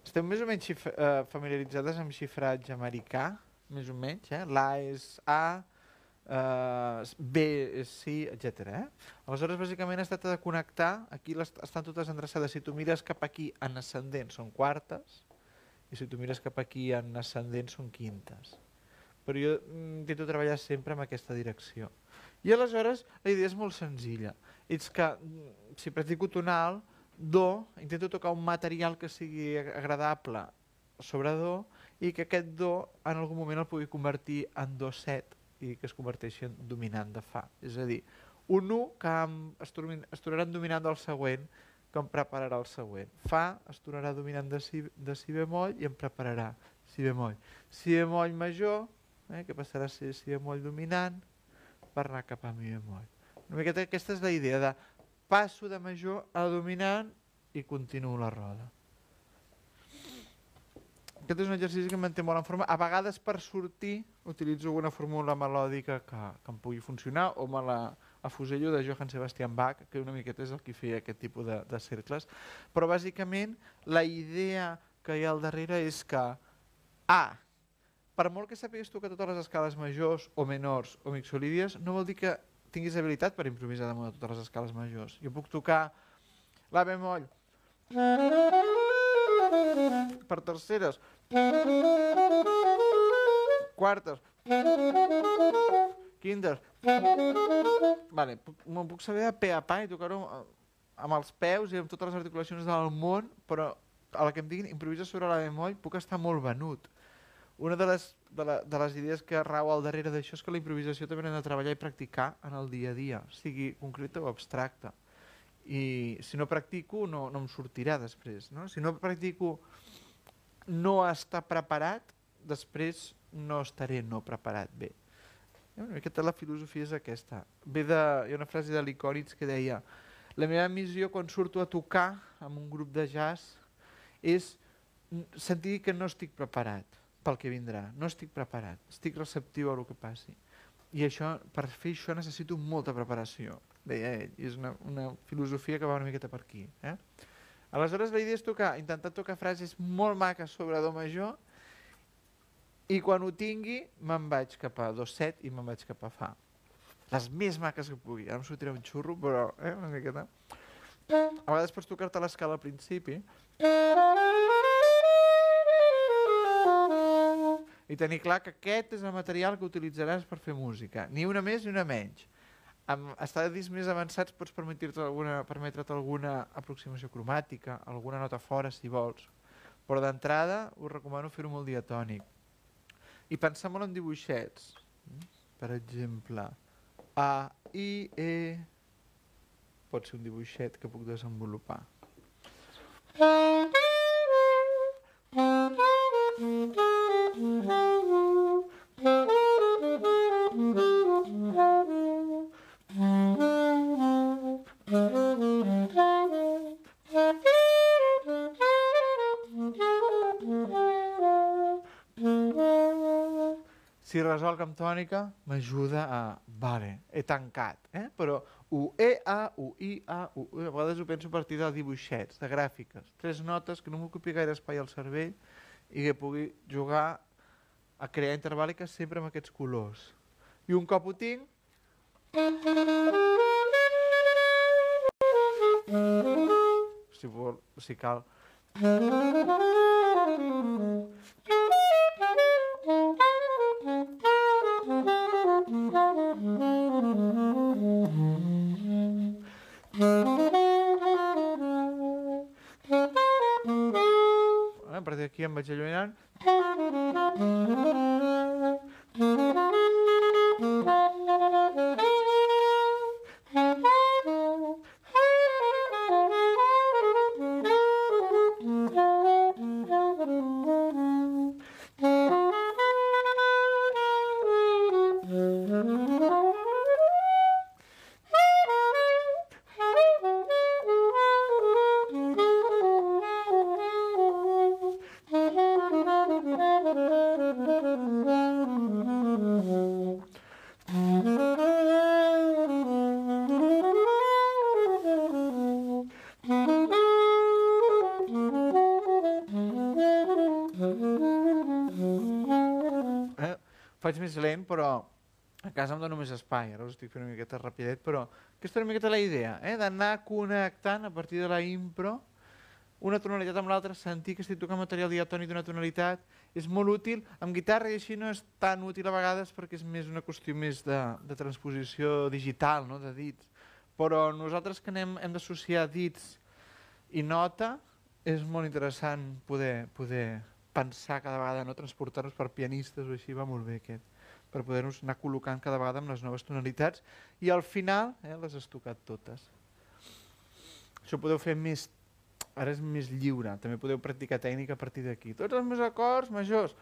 esteu més o menys uh, familiaritzades amb xifratge americà, més o menys, eh? L'A és A, uh, B és C, etc. Eh? Aleshores, bàsicament es tracta de connectar, aquí les, estan totes endreçades, si tu mires cap aquí en ascendent són quartes, i si tu mires cap aquí en ascendent són quintes. Però jo mm, intento treballar sempre en aquesta direcció. I aleshores la idea és molt senzilla. És que mm, si practico tonal, do, intento tocar un material que sigui ag- agradable sobre do i que aquest do en algun moment el pugui convertir en do set i que es converteixi en dominant de fa. És a dir, un 1 que es tornarà en dominant del següent que em prepararà el següent. Fa es tornarà dominant de si, de si bemoll i em prepararà si bemoll. Si bemoll major, eh, que passarà a ser si bemoll dominant per anar cap a mi bemoll. Una miqueta aquesta és la idea de passo de major a dominant i continuo la roda. Aquest és un exercici que em manté molt en forma. A vegades per sortir utilitzo alguna fórmula melòdica que, que em pugui funcionar o me la afusello de Johann Sebastian Bach, que una miqueta és el que feia aquest tipus de, de cercles. Però bàsicament la idea que hi ha al darrere és que A, per molt que sàpigues tocar totes les escales majors o menors o mixolídies, no vol dir que tinguis habilitat per improvisar damunt de totes les escales majors. Jo puc tocar la bemoll per terceres, quartes, quintes. Vale, me'n puc saber a pe a pa i tocar-ho amb els peus i amb totes les articulacions del món, però a la que em diguin improvisa sobre la bemoll puc estar molt venut. Una de les, de, la, de les idees que rau al darrere d'això és que la improvisació també l'hem de treballar i practicar en el dia a dia, sigui concreta o abstracta. I si no practico no, no em sortirà després. No? Si no practico no estar preparat, després no estaré no preparat bé. Eh, Una miqueta la filosofia és aquesta. Ve de, hi ha una frase de Licòrids que deia la meva missió quan surto a tocar amb un grup de jazz és sentir que no estic preparat pel que vindrà. No estic preparat, estic receptiu a el que passi. I això, per fer això necessito molta preparació, deia ell. I és una, una filosofia que va una miqueta per aquí. Eh? Aleshores la idea és tocar, intentar tocar frases molt maques sobre do major i quan ho tingui me'n vaig cap a do set i me'n vaig cap a fa. Les més maques que pugui. Ara em sortirà un xurro, però eh, una miqueta. A vegades pots tocar-te l'escala al principi i tenir clar que aquest és el material que utilitzaràs per fer música. Ni una més ni una menys. Amb estadis més avançats pots permetre-te alguna, permetre alguna aproximació cromàtica, alguna nota fora si vols. Però d'entrada us recomano fer-ho molt diatònic. I pensar molt en dibuixets. Per exemple, A, I, E... Pot ser un dibuixet que puc desenvolupar. Si resolc amb tònica, m'ajuda a... Vale, he tancat, eh? Però U, E, A, U, I, A, U, E, a vegades ho penso a partir de dibuixets, de gràfiques. Tres notes que no m'ocupi gaire espai al cervell i que pugui jugar a crear intervàliques sempre amb aquests colors. I un cop ho tinc... Si, vol, si cal. Partir d'aquí casa em dono més espai. Ara us estic fent una miqueta rapidet, però aquesta és una miqueta la idea, eh? d'anar connectant a partir de la impro una tonalitat amb l'altra, sentir que estic tocant material diatònic d'una tonalitat, és molt útil. Amb guitarra i així no és tan útil a vegades perquè és més una qüestió més de, de transposició digital, no? de dits. Però nosaltres que anem, hem d'associar dits i nota, és molt interessant poder, poder pensar cada vegada, no transportar-nos per pianistes o així, va molt bé aquest, per poder-nos anar col·locant cada vegada amb les noves tonalitats i al final eh, les has tocat totes. Això podeu fer més, ara és més lliure, també podeu practicar tècnica a partir d'aquí. Tots els meus acords majors.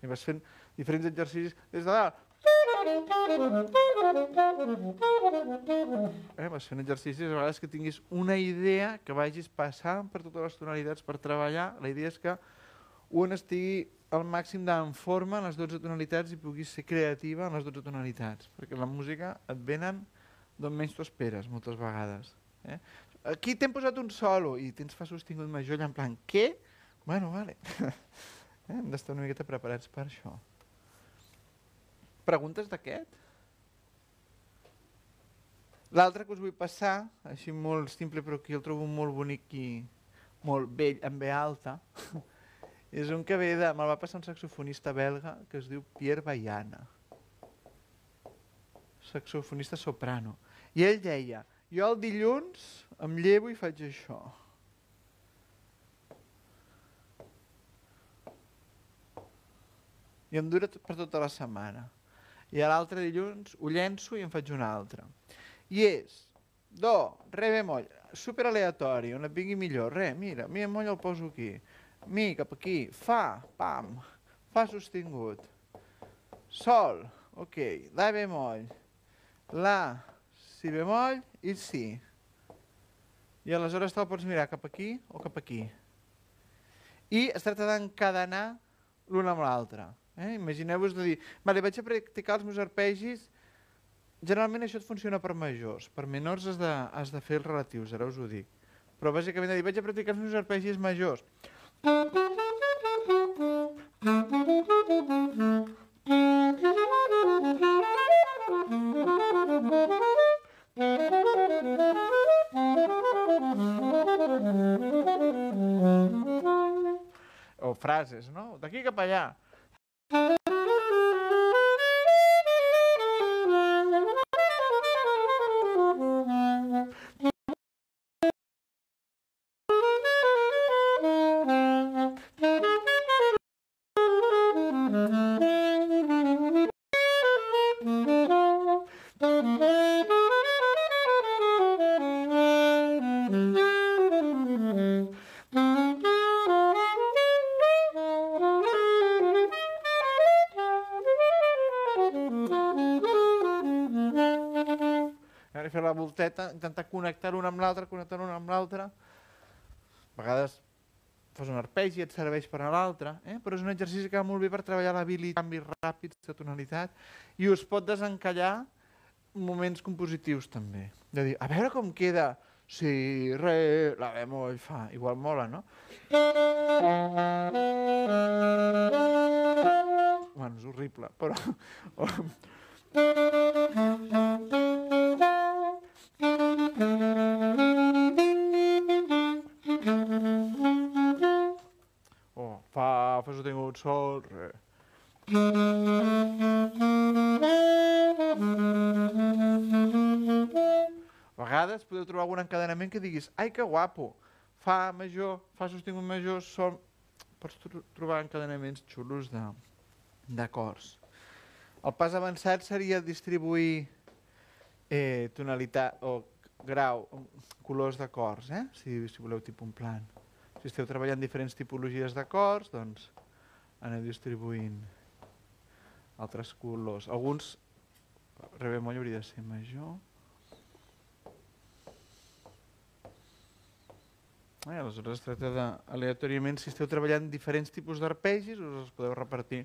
I vas fent diferents exercicis des de dalt. Eh, vas fent exercicis a vegades que tinguis una idea que vagis passant per totes les tonalitats per treballar. La idea és que un estigui al màxim en forma en les 12 tonalitats i puguis ser creativa en les 12 tonalitats, perquè la música et venen d'on menys t'ho esperes moltes vegades. Eh? Aquí t'hem posat un solo i tens fa sostingut major allà en plan, què? Bueno, vale. [LAUGHS] eh? Hem d'estar una miqueta preparats per això. Preguntes d'aquest? L'altre que us vull passar, així molt simple però que el trobo molt bonic i molt vell, en ve alta, [LAUGHS] És un que ve de... Me'l va passar un saxofonista belga que es diu Pierre Baiana. Saxofonista soprano. I ell deia, jo el dilluns em llevo i faig això. I em dura per tota la setmana. I a l'altre dilluns ho llenço i en faig un altre. I és do, re bemoll, super aleatori, on et vingui millor. Re, mira, mi bemoll el poso aquí. Mi, cap aquí. Fa, pam. Fa sostingut. Sol, ok. La bemoll. La, si bemoll i si. I aleshores te'l pots mirar cap aquí o cap aquí. I es tracta d'encadenar l'un amb l'altre. Eh? Imagineu-vos de dir, vale, vaig a practicar els meus arpegis, generalment això et funciona per majors, per menors has de, has de fer els relatius, ara us ho dic. Però bàsicament de dir, vaig a practicar els meus arpegis majors. O frases, no? D'aquí cap allà. Volteta, intentar connectar un amb l'altre, connectar un amb l'altre. A vegades fas un arpegi i et serveix per a l'altre, eh? però és un exercici que va molt bé per treballar l'habilitat, canvis ràpids de tonalitat, i us pot desencallar moments compositius també. De dir, a veure com queda si, re, la bemoll, fa, igual mola, no? Bueno, és horrible, però... [LAUGHS] re. A vegades podeu trobar algun encadenament que diguis ai que guapo, fa major, fa sostingut major, sol... Pots tro trobar encadenaments xulos d'acords. El pas avançat seria distribuir eh, tonalitat o grau, colors d'acords, eh? si, si voleu tipus un plan. Si esteu treballant diferents tipologies d'acords, doncs aneu distribuint altres colors. Alguns, re bemoll hauria de ser major. Eh, aleshores es tracta de, aleatòriament, si esteu treballant diferents tipus d'arpegis, us els podeu repartir.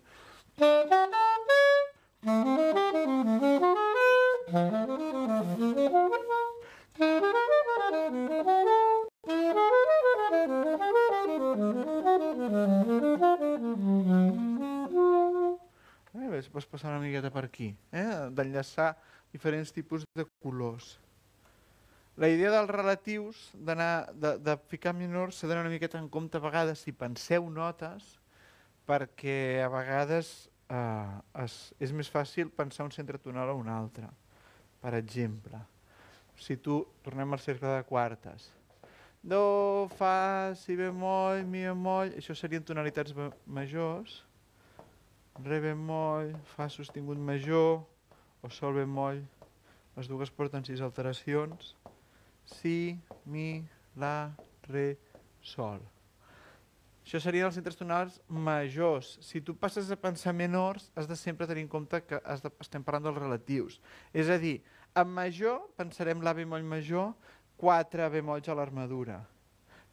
Eh, ves, vas passar una miqueta per aquí, eh? d'enllaçar diferents tipus de colors. La idea dels relatius, de, de ficar menors, s'ha d'anar una miqueta en compte a vegades si penseu notes, perquè a vegades eh, es, és més fàcil pensar un centre tonal o un altre. Per exemple, si tu, tornem al cercle de quartes, do, fa, si bemoll, mi bemoll, això serien tonalitats majors, re bemoll, fa sostingut major, o sol bemoll, les dues porten sis alteracions, si, mi, la, re, sol. Això serien els centres tonals majors. Si tu passes a pensar menors, has de sempre tenir en compte que has de, estem parlant dels relatius. És a dir, en major pensarem la bemoll major, 4 bemolls a l'armadura.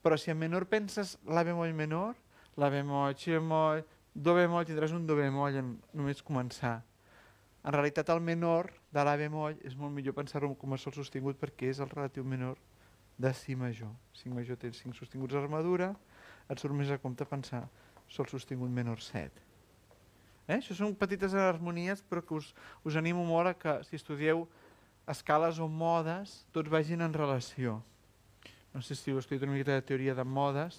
Però si en menor penses la bemoll menor, la bemoll, si bemoll, do bemoll, tindràs un do bemoll en només començar. En realitat el menor de la bemoll és molt millor pensar-ho com a sol sostingut perquè és el relatiu menor de si major. Si major tens 5 sostinguts a l'armadura, et surt més a compte pensar sol sostingut menor 7. Eh? Això són petites harmonies però que us, us animo molt a que si estudieu escales o modes tots vagin en relació. No sé si heu estudiat una miqueta de teoria de modes,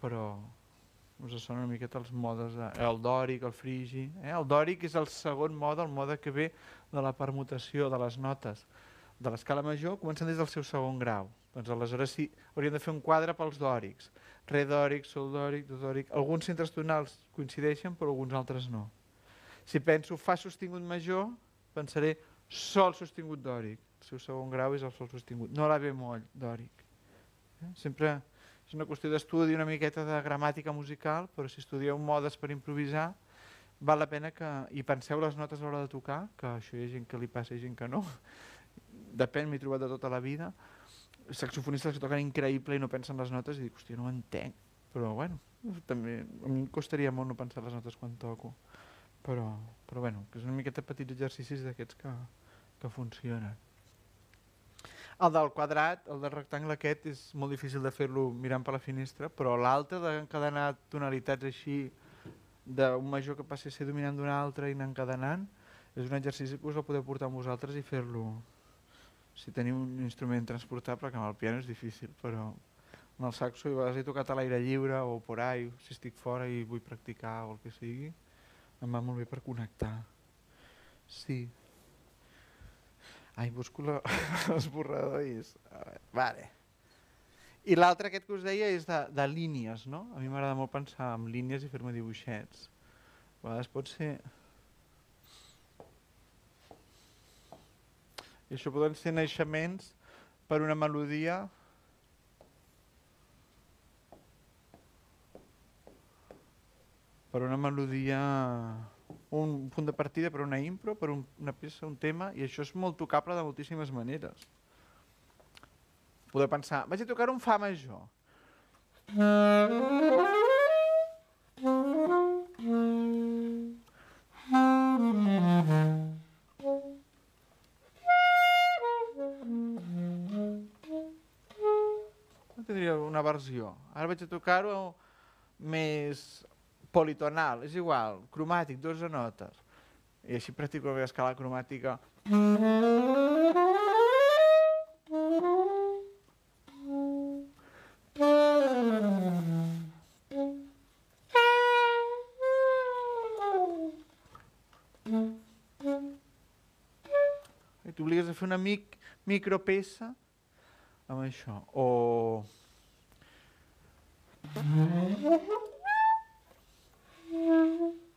però us sona una miqueta els modes, de, el dòric, el frigi. Eh? El dòric és el segon mode, el mode que ve de la permutació de les notes de l'escala major, comencen des del seu segon grau. Doncs aleshores sí, hauríem de fer un quadre pels dòrics. Re dòric, sol dòric, do dòric. Alguns centres tonals coincideixen, però alguns altres no. Si penso fa sostingut major, pensaré sol sostingut dòric. El seu segon grau és el sol sostingut, no la bemoll dòric. Eh? Sempre és una qüestió d'estudi una miqueta de gramàtica musical, però si estudieu modes per improvisar, val la pena que hi penseu les notes a l'hora de tocar, que això hi ha gent que li passa i gent que no. Depèn, m'he trobat de tota la vida. Saxofonistes que toquen increïble i no pensen les notes i dic, hòstia, no ho entenc. Però bueno, també a mi em costaria molt no pensar les notes quan toco. Però, però bueno, que és una miqueta petits exercicis d'aquests que, que funcionen. El del quadrat, el del rectangle aquest, és molt difícil de fer-lo mirant per la finestra, però l'altre d'encadenar tonalitats així d'un major que passi a ser dominant d'un altre i anar encadenant, és un exercici que us el podeu portar amb vosaltres i fer-lo si teniu un instrument transportable, que amb el piano és difícil, però amb el saxo, i vegades he tocat a l'aire lliure o por ahí, si estic fora i vull practicar o el que sigui, em va molt bé per connectar. Sí. Ai, busco [LAUGHS] l'esborrador i és... Vale. I l'altre aquest que us deia és de, de línies, no? A mi m'agrada molt pensar en línies i fer-me dibuixets. A vegades pot ser... I això poden ser naixements per una melodia per una melodia un punt de partida per una impro, per un, una peça, un tema, i això és molt tocable de moltíssimes maneres. Poder pensar, vaig a tocar un fa major. tindria una versió. Ara vaig a tocar-ho més politonal, és igual, cromàtic, 12 notes. I així practico la escala cromàtica. I t'obligues a fer una mic micropeça amb això. O... Pots, pot [LAUGHS]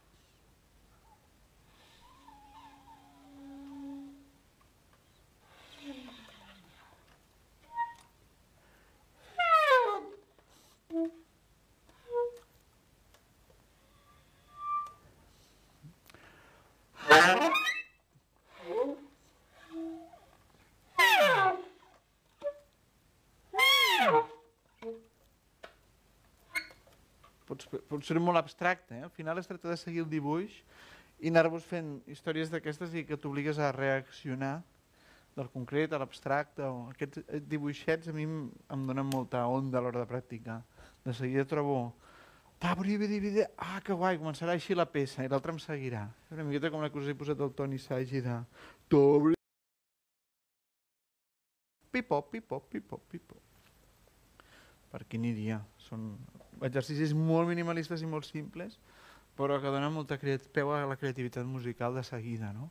ser molt abstracte, eh? al final es tracta de seguir el dibuix i anar-vos fent històries d'aquestes i que t'obligues a reaccionar del concret a l'abstracte. Aquests eh, dibuixets a mi em, em donen molta onda a l'hora de practicar. De seguida trobo ah, que guai, començarà així la peça i l'altre em seguirà. Una miqueta com la que us he posat el Toni Sagi de Pipop, pipop, pipop, pipop. Per aquí aniria. Són exercicis molt minimalistes i molt simples, però que donen molta peu a la creativitat musical de seguida, no?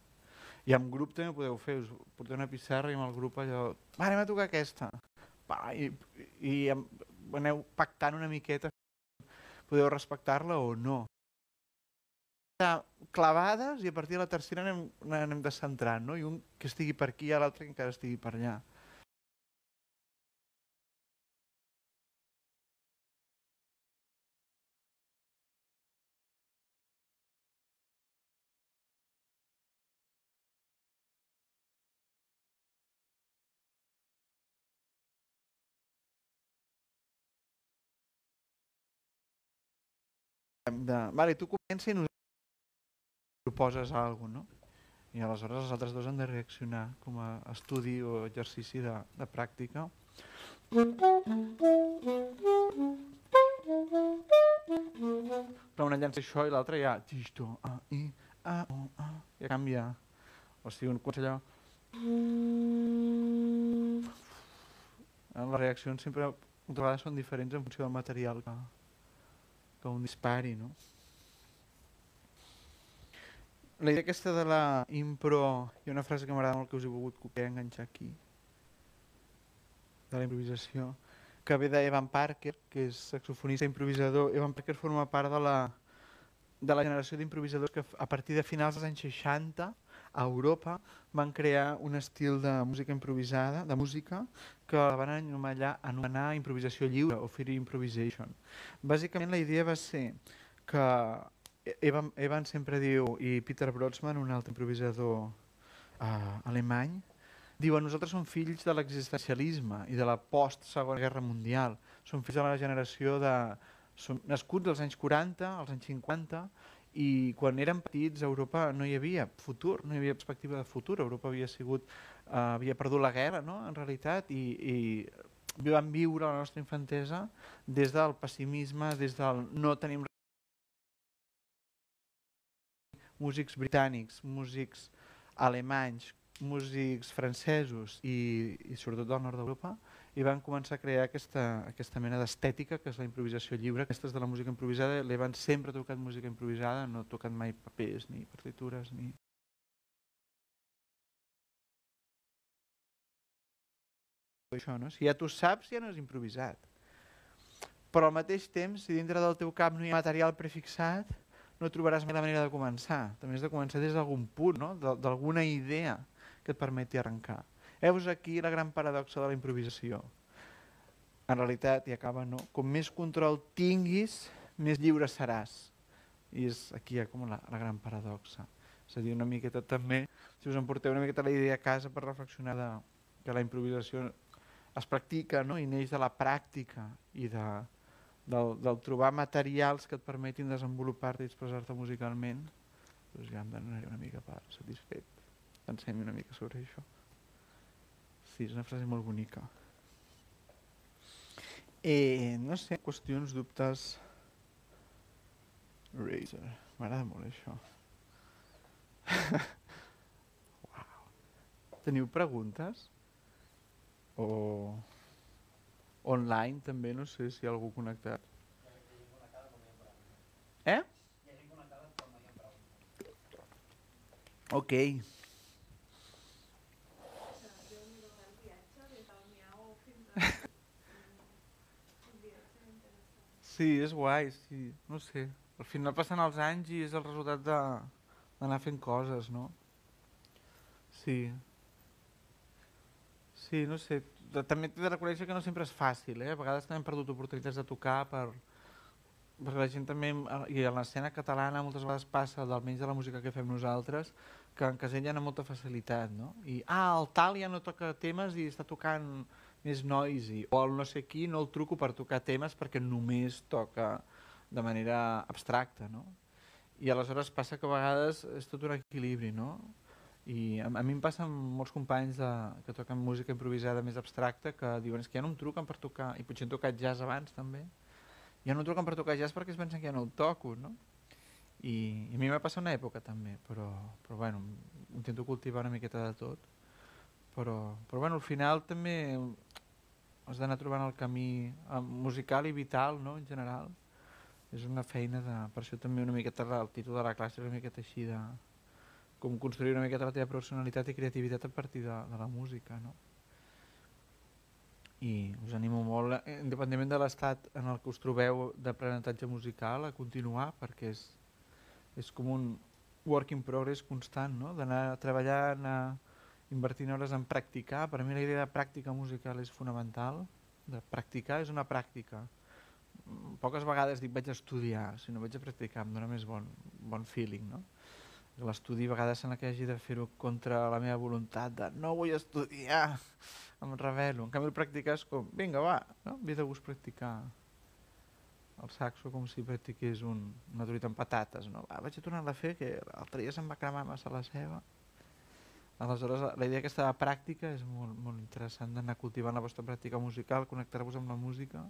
I amb grup també ho podeu fer, us porteu una pissarra i amb el grup allò, va, anem a tocar aquesta. Va, i, i aneu pactant una miqueta, podeu respectar-la o no. Clavades i a partir de la tercera anem, anem descentrant, no? I un que estigui per aquí i l'altre que encara estigui per allà. De, vale, tu comença i nosaltres proposes alguna cosa, no? I aleshores els altres dos han de reaccionar com a estudi o exercici de, de pràctica. Però una llança això i l'altra ja... I, a, ja canvia. O sigui, un allò... Les reaccions sempre moltes vegades són diferents en funció del material que, que un dispari, no? La idea aquesta de la impro, hi ha una frase que m'agrada molt que us he volgut copiar enganxar aquí, de la improvisació, que ve d'Evan Parker, que és saxofonista i improvisador. Evan Parker forma part de la, de la generació d'improvisadors que a partir de finals dels anys 60 a Europa van crear un estil de música improvisada, de música, que la van anomenar, anomenar improvisació lliure o free improvisation. Bàsicament la idea va ser que Evan, Evan sempre diu, i Peter Brodsman, un altre improvisador uh, alemany, diuen nosaltres som fills de l'existencialisme i de la post-segona guerra mundial. Som fills de la generació de... Som nascuts als anys 40, als anys 50, i quan érem petits a Europa no hi havia futur, no hi havia perspectiva de futur. Europa havia sigut, uh, havia perdut la guerra, no?, en realitat, i, i vam viure la nostra infantesa des del pessimisme, des del no tenim músics britànics, músics alemanys, músics francesos i, i sobretot del nord d'Europa i van començar a crear aquesta, aquesta mena d'estètica que és la improvisació lliure. Aquestes de la música improvisada, l'Evan sempre ha tocat música improvisada, no ha tocat mai papers ni partitures ni... Això, no? Si ja tu saps, ja no és improvisat. Però al mateix temps, si dintre del teu cap no hi ha material prefixat, no trobaràs mai la manera de començar. També has de començar des d'algun punt, no? d'alguna idea que et permeti arrencar. Heus aquí la gran paradoxa de la improvisació. En realitat, i acaba, no? com més control tinguis, més lliure seràs. I és aquí ha com la, la gran paradoxa. És a dir, una miqueta també, si us emporteu una miqueta la idea a casa per reflexionar de, que la improvisació es practica no? i neix de la pràctica i de, del, del trobar materials que et permetin desenvolupar-te i expressar-te musicalment, doncs ja em donaré una mica per satisfet. Pensem una mica sobre això. Sí, és una frase molt bonica. Eh, no sé, qüestions, dubtes... Razer, m'agrada molt això. [LAUGHS] wow. Teniu preguntes? O online també, no sé si hi ha algú connectat. Eh? Ok. Sí, és guai, sí, no sé. Al final passen els anys i és el resultat d'anar fent coses, no? Sí. Sí, no sé, també t'he de reconèixer que no sempre és fàcil, eh? a vegades també hem perdut oportunitats de tocar per, perquè la gent també, i a l'escena catalana moltes vegades passa, almenys de la música que fem nosaltres, que en casella ha molta facilitat, no? I, ah, el tal ja no toca temes i està tocant més noisy, o el no sé qui no el truco per tocar temes perquè només toca de manera abstracta, no? I aleshores passa que a vegades és tot un equilibri, no? I a, a mi em passa amb molts companys de, que toquen música improvisada més abstracta que diuen és que ja no em truquen per tocar, i potser han tocat jazz abans també, ja no em truquen per tocar jazz perquè es pensen que ja no el toco, no? I, i a mi m'ha passat una època també, però, però bueno, intento cultivar una miqueta de tot. Però, però bueno, al final també has d'anar trobant el camí eh, musical i vital, no?, en general. És una feina de... Per això també una miqueta el títol de la classe és una miqueta així de com construir una miqueta la teva personalitat i creativitat a partir de, de la música, no? I us animo molt, eh, independentment de l'estat en el que us trobeu d'aprenentatge musical, a continuar, perquè és, és com un work in progress constant, no? d'anar treballant, anar invertint hores en practicar. Per mi la idea de pràctica musical és fonamental, de practicar és una pràctica. Poques vegades dic vaig a estudiar, si no vaig a practicar em dóna més bon, bon feeling. No? l'estudi a vegades sembla que hagi de fer-ho contra la meva voluntat de no vull estudiar, em revelo. En canvi el practicar és com, vinga va, no? ve de gust practicar el saxo com si practiqués un, una truita amb patates, no? Va, vaig a tornar a fer que l'altre dia se'm va cremar massa la ceba. Aleshores, la idea aquesta de pràctica és molt, molt interessant d'anar cultivant la vostra pràctica musical, connectar-vos amb la música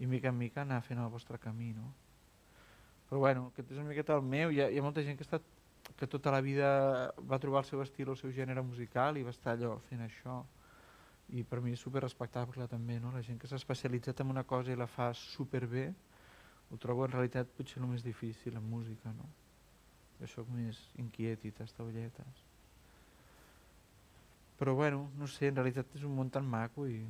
i mica en mica anar fent el vostre camí, no? Però bueno, aquest és una miqueta el meu, hi ha, hi ha molta gent que està que tota la vida va trobar el seu estil, el seu gènere musical i va estar allò fent això i per mi és super respectable també, no? la gent que s'ha especialitzat en una cosa i la fa super bé ho trobo en realitat potser el més difícil en música, no? Jo sóc més inquiet i tastaulletes. Però bueno, no sé, en realitat és un món tan maco i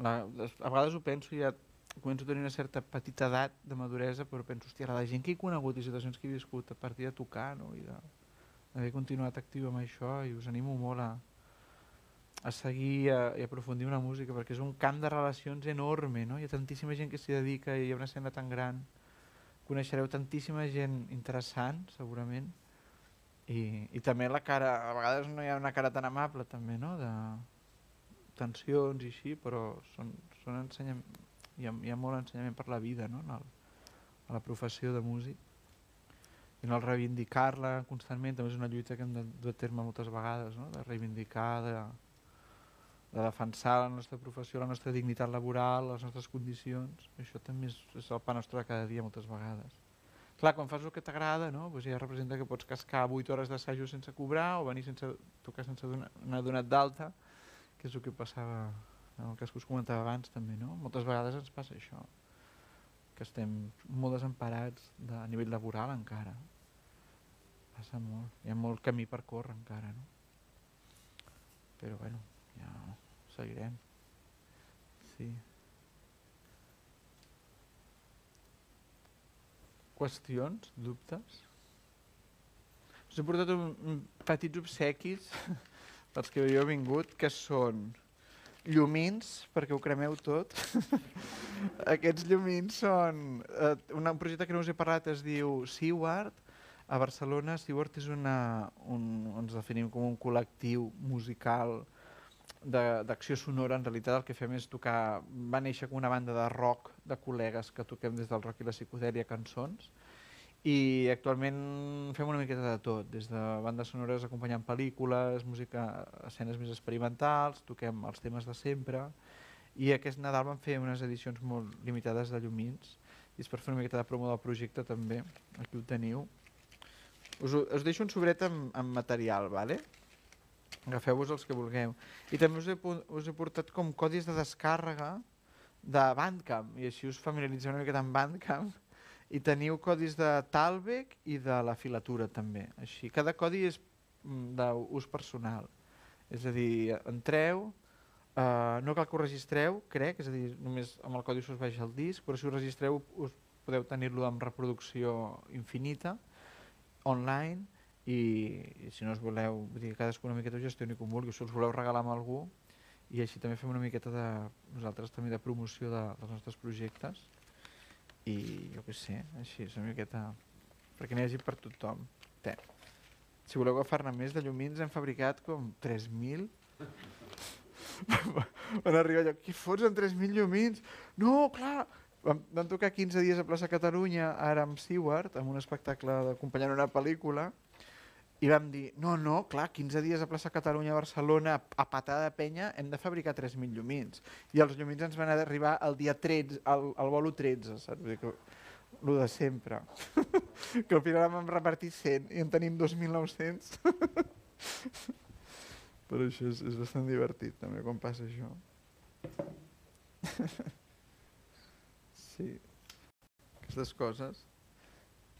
la, a vegades ho penso i ja començo a tenir una certa petita edat de maduresa, però penso, hòstia, la gent que he conegut i situacions que he viscut a partir de tocar, no? I d'haver continuat actiu amb això i us animo molt a, a seguir a, i aprofundir una música perquè és un camp de relacions enorme, no? Hi ha tantíssima gent que s'hi dedica i hi ha una escena tan gran. Coneixereu tantíssima gent interessant, segurament. I, i també la cara, a vegades no hi ha una cara tan amable també, no? De tensions i així, però són, són ensenyam... hi, ha, hi ha molt ensenyament per la vida, no? En el, a la professió de músic i no el reivindicar-la constantment també és una lluita que hem de dur a terme moltes vegades, no? de reivindicar, de, de defensar la nostra professió, la nostra dignitat laboral, les nostres condicions. Això també és, és el pa nostre cada dia moltes vegades. Clar, quan fas el que t'agrada, no? pues ja representa que pots cascar 8 hores d'assajo sense cobrar o venir sense tocar sense donar, anar donat d'alta, que és el que passava en el cas que us comentava abans també. No? Moltes vegades ens passa això, que estem molt desemparats de, a nivell laboral encara. Passa molt, hi ha molt camí per córrer encara. No? Però bueno, ja seguirem. Sí. Qüestions? Dubtes? Us he portat un, un petits obsequis [LAUGHS] pels que heu vingut, que són llumins, perquè ho cremeu tot. [LAUGHS] Aquests llumins són... Eh, un projecte que no us he parlat es diu Seward. A Barcelona, Seward és una, un, ens definim com un col·lectiu musical d'acció sonora, en realitat el que fem és tocar, va néixer com una banda de rock de col·legues que toquem des del rock i la psicodèlia cançons i actualment fem una miqueta de tot, des de bandes sonores acompanyant pel·lícules, música, escenes més experimentals, toquem els temes de sempre i aquest Nadal vam fer unes edicions molt limitades de llumins i és per fer una miqueta de promo del projecte també, aquí ho teniu. Us, us deixo un sobret amb, amb material, ¿vale? Agafeu-vos els que vulgueu. I també us he, us he portat com codis de descàrrega de Bandcamp, i així us familiaritzeu una miqueta amb Bandcamp, i teniu codis de Talbec i de la filatura també. Així, cada codi és mm, d'ús personal. És a dir, entreu, eh, no cal que ho registreu, crec, és a dir, només amb el codi us baixa el disc, però si ho registreu us podeu tenir-lo amb reproducció infinita, online, i, si no us voleu, vull dir, cadascú una miqueta ho gestioni com vulgui, si us voleu regalar amb algú i així també fem una miqueta de nosaltres també de promoció de, dels nostres projectes i jo què sé, així és una miqueta perquè n'hi hagi per tothom. Té. Si voleu agafar-ne més de llumins hem fabricat com 3.000 [LAUGHS] van arribar allò, què fots amb 3.000 llumins? No, clar, vam, vam tocar 15 dies a plaça Catalunya, ara amb Seward, amb un espectacle d'acompanyant una pel·lícula, i vam dir, no, no, clar, 15 dies a plaça Catalunya a Barcelona, a patada de penya, hem de fabricar 3.000 llumins. I els llumins ens van arribar el dia 13, al, al bolo 13, saps? Vull dir que, el de sempre. [LAUGHS] que al final vam repartir 100 i en tenim 2.900. [LAUGHS] Però això és, és bastant divertit també quan passa això. [LAUGHS] sí. Aquestes coses.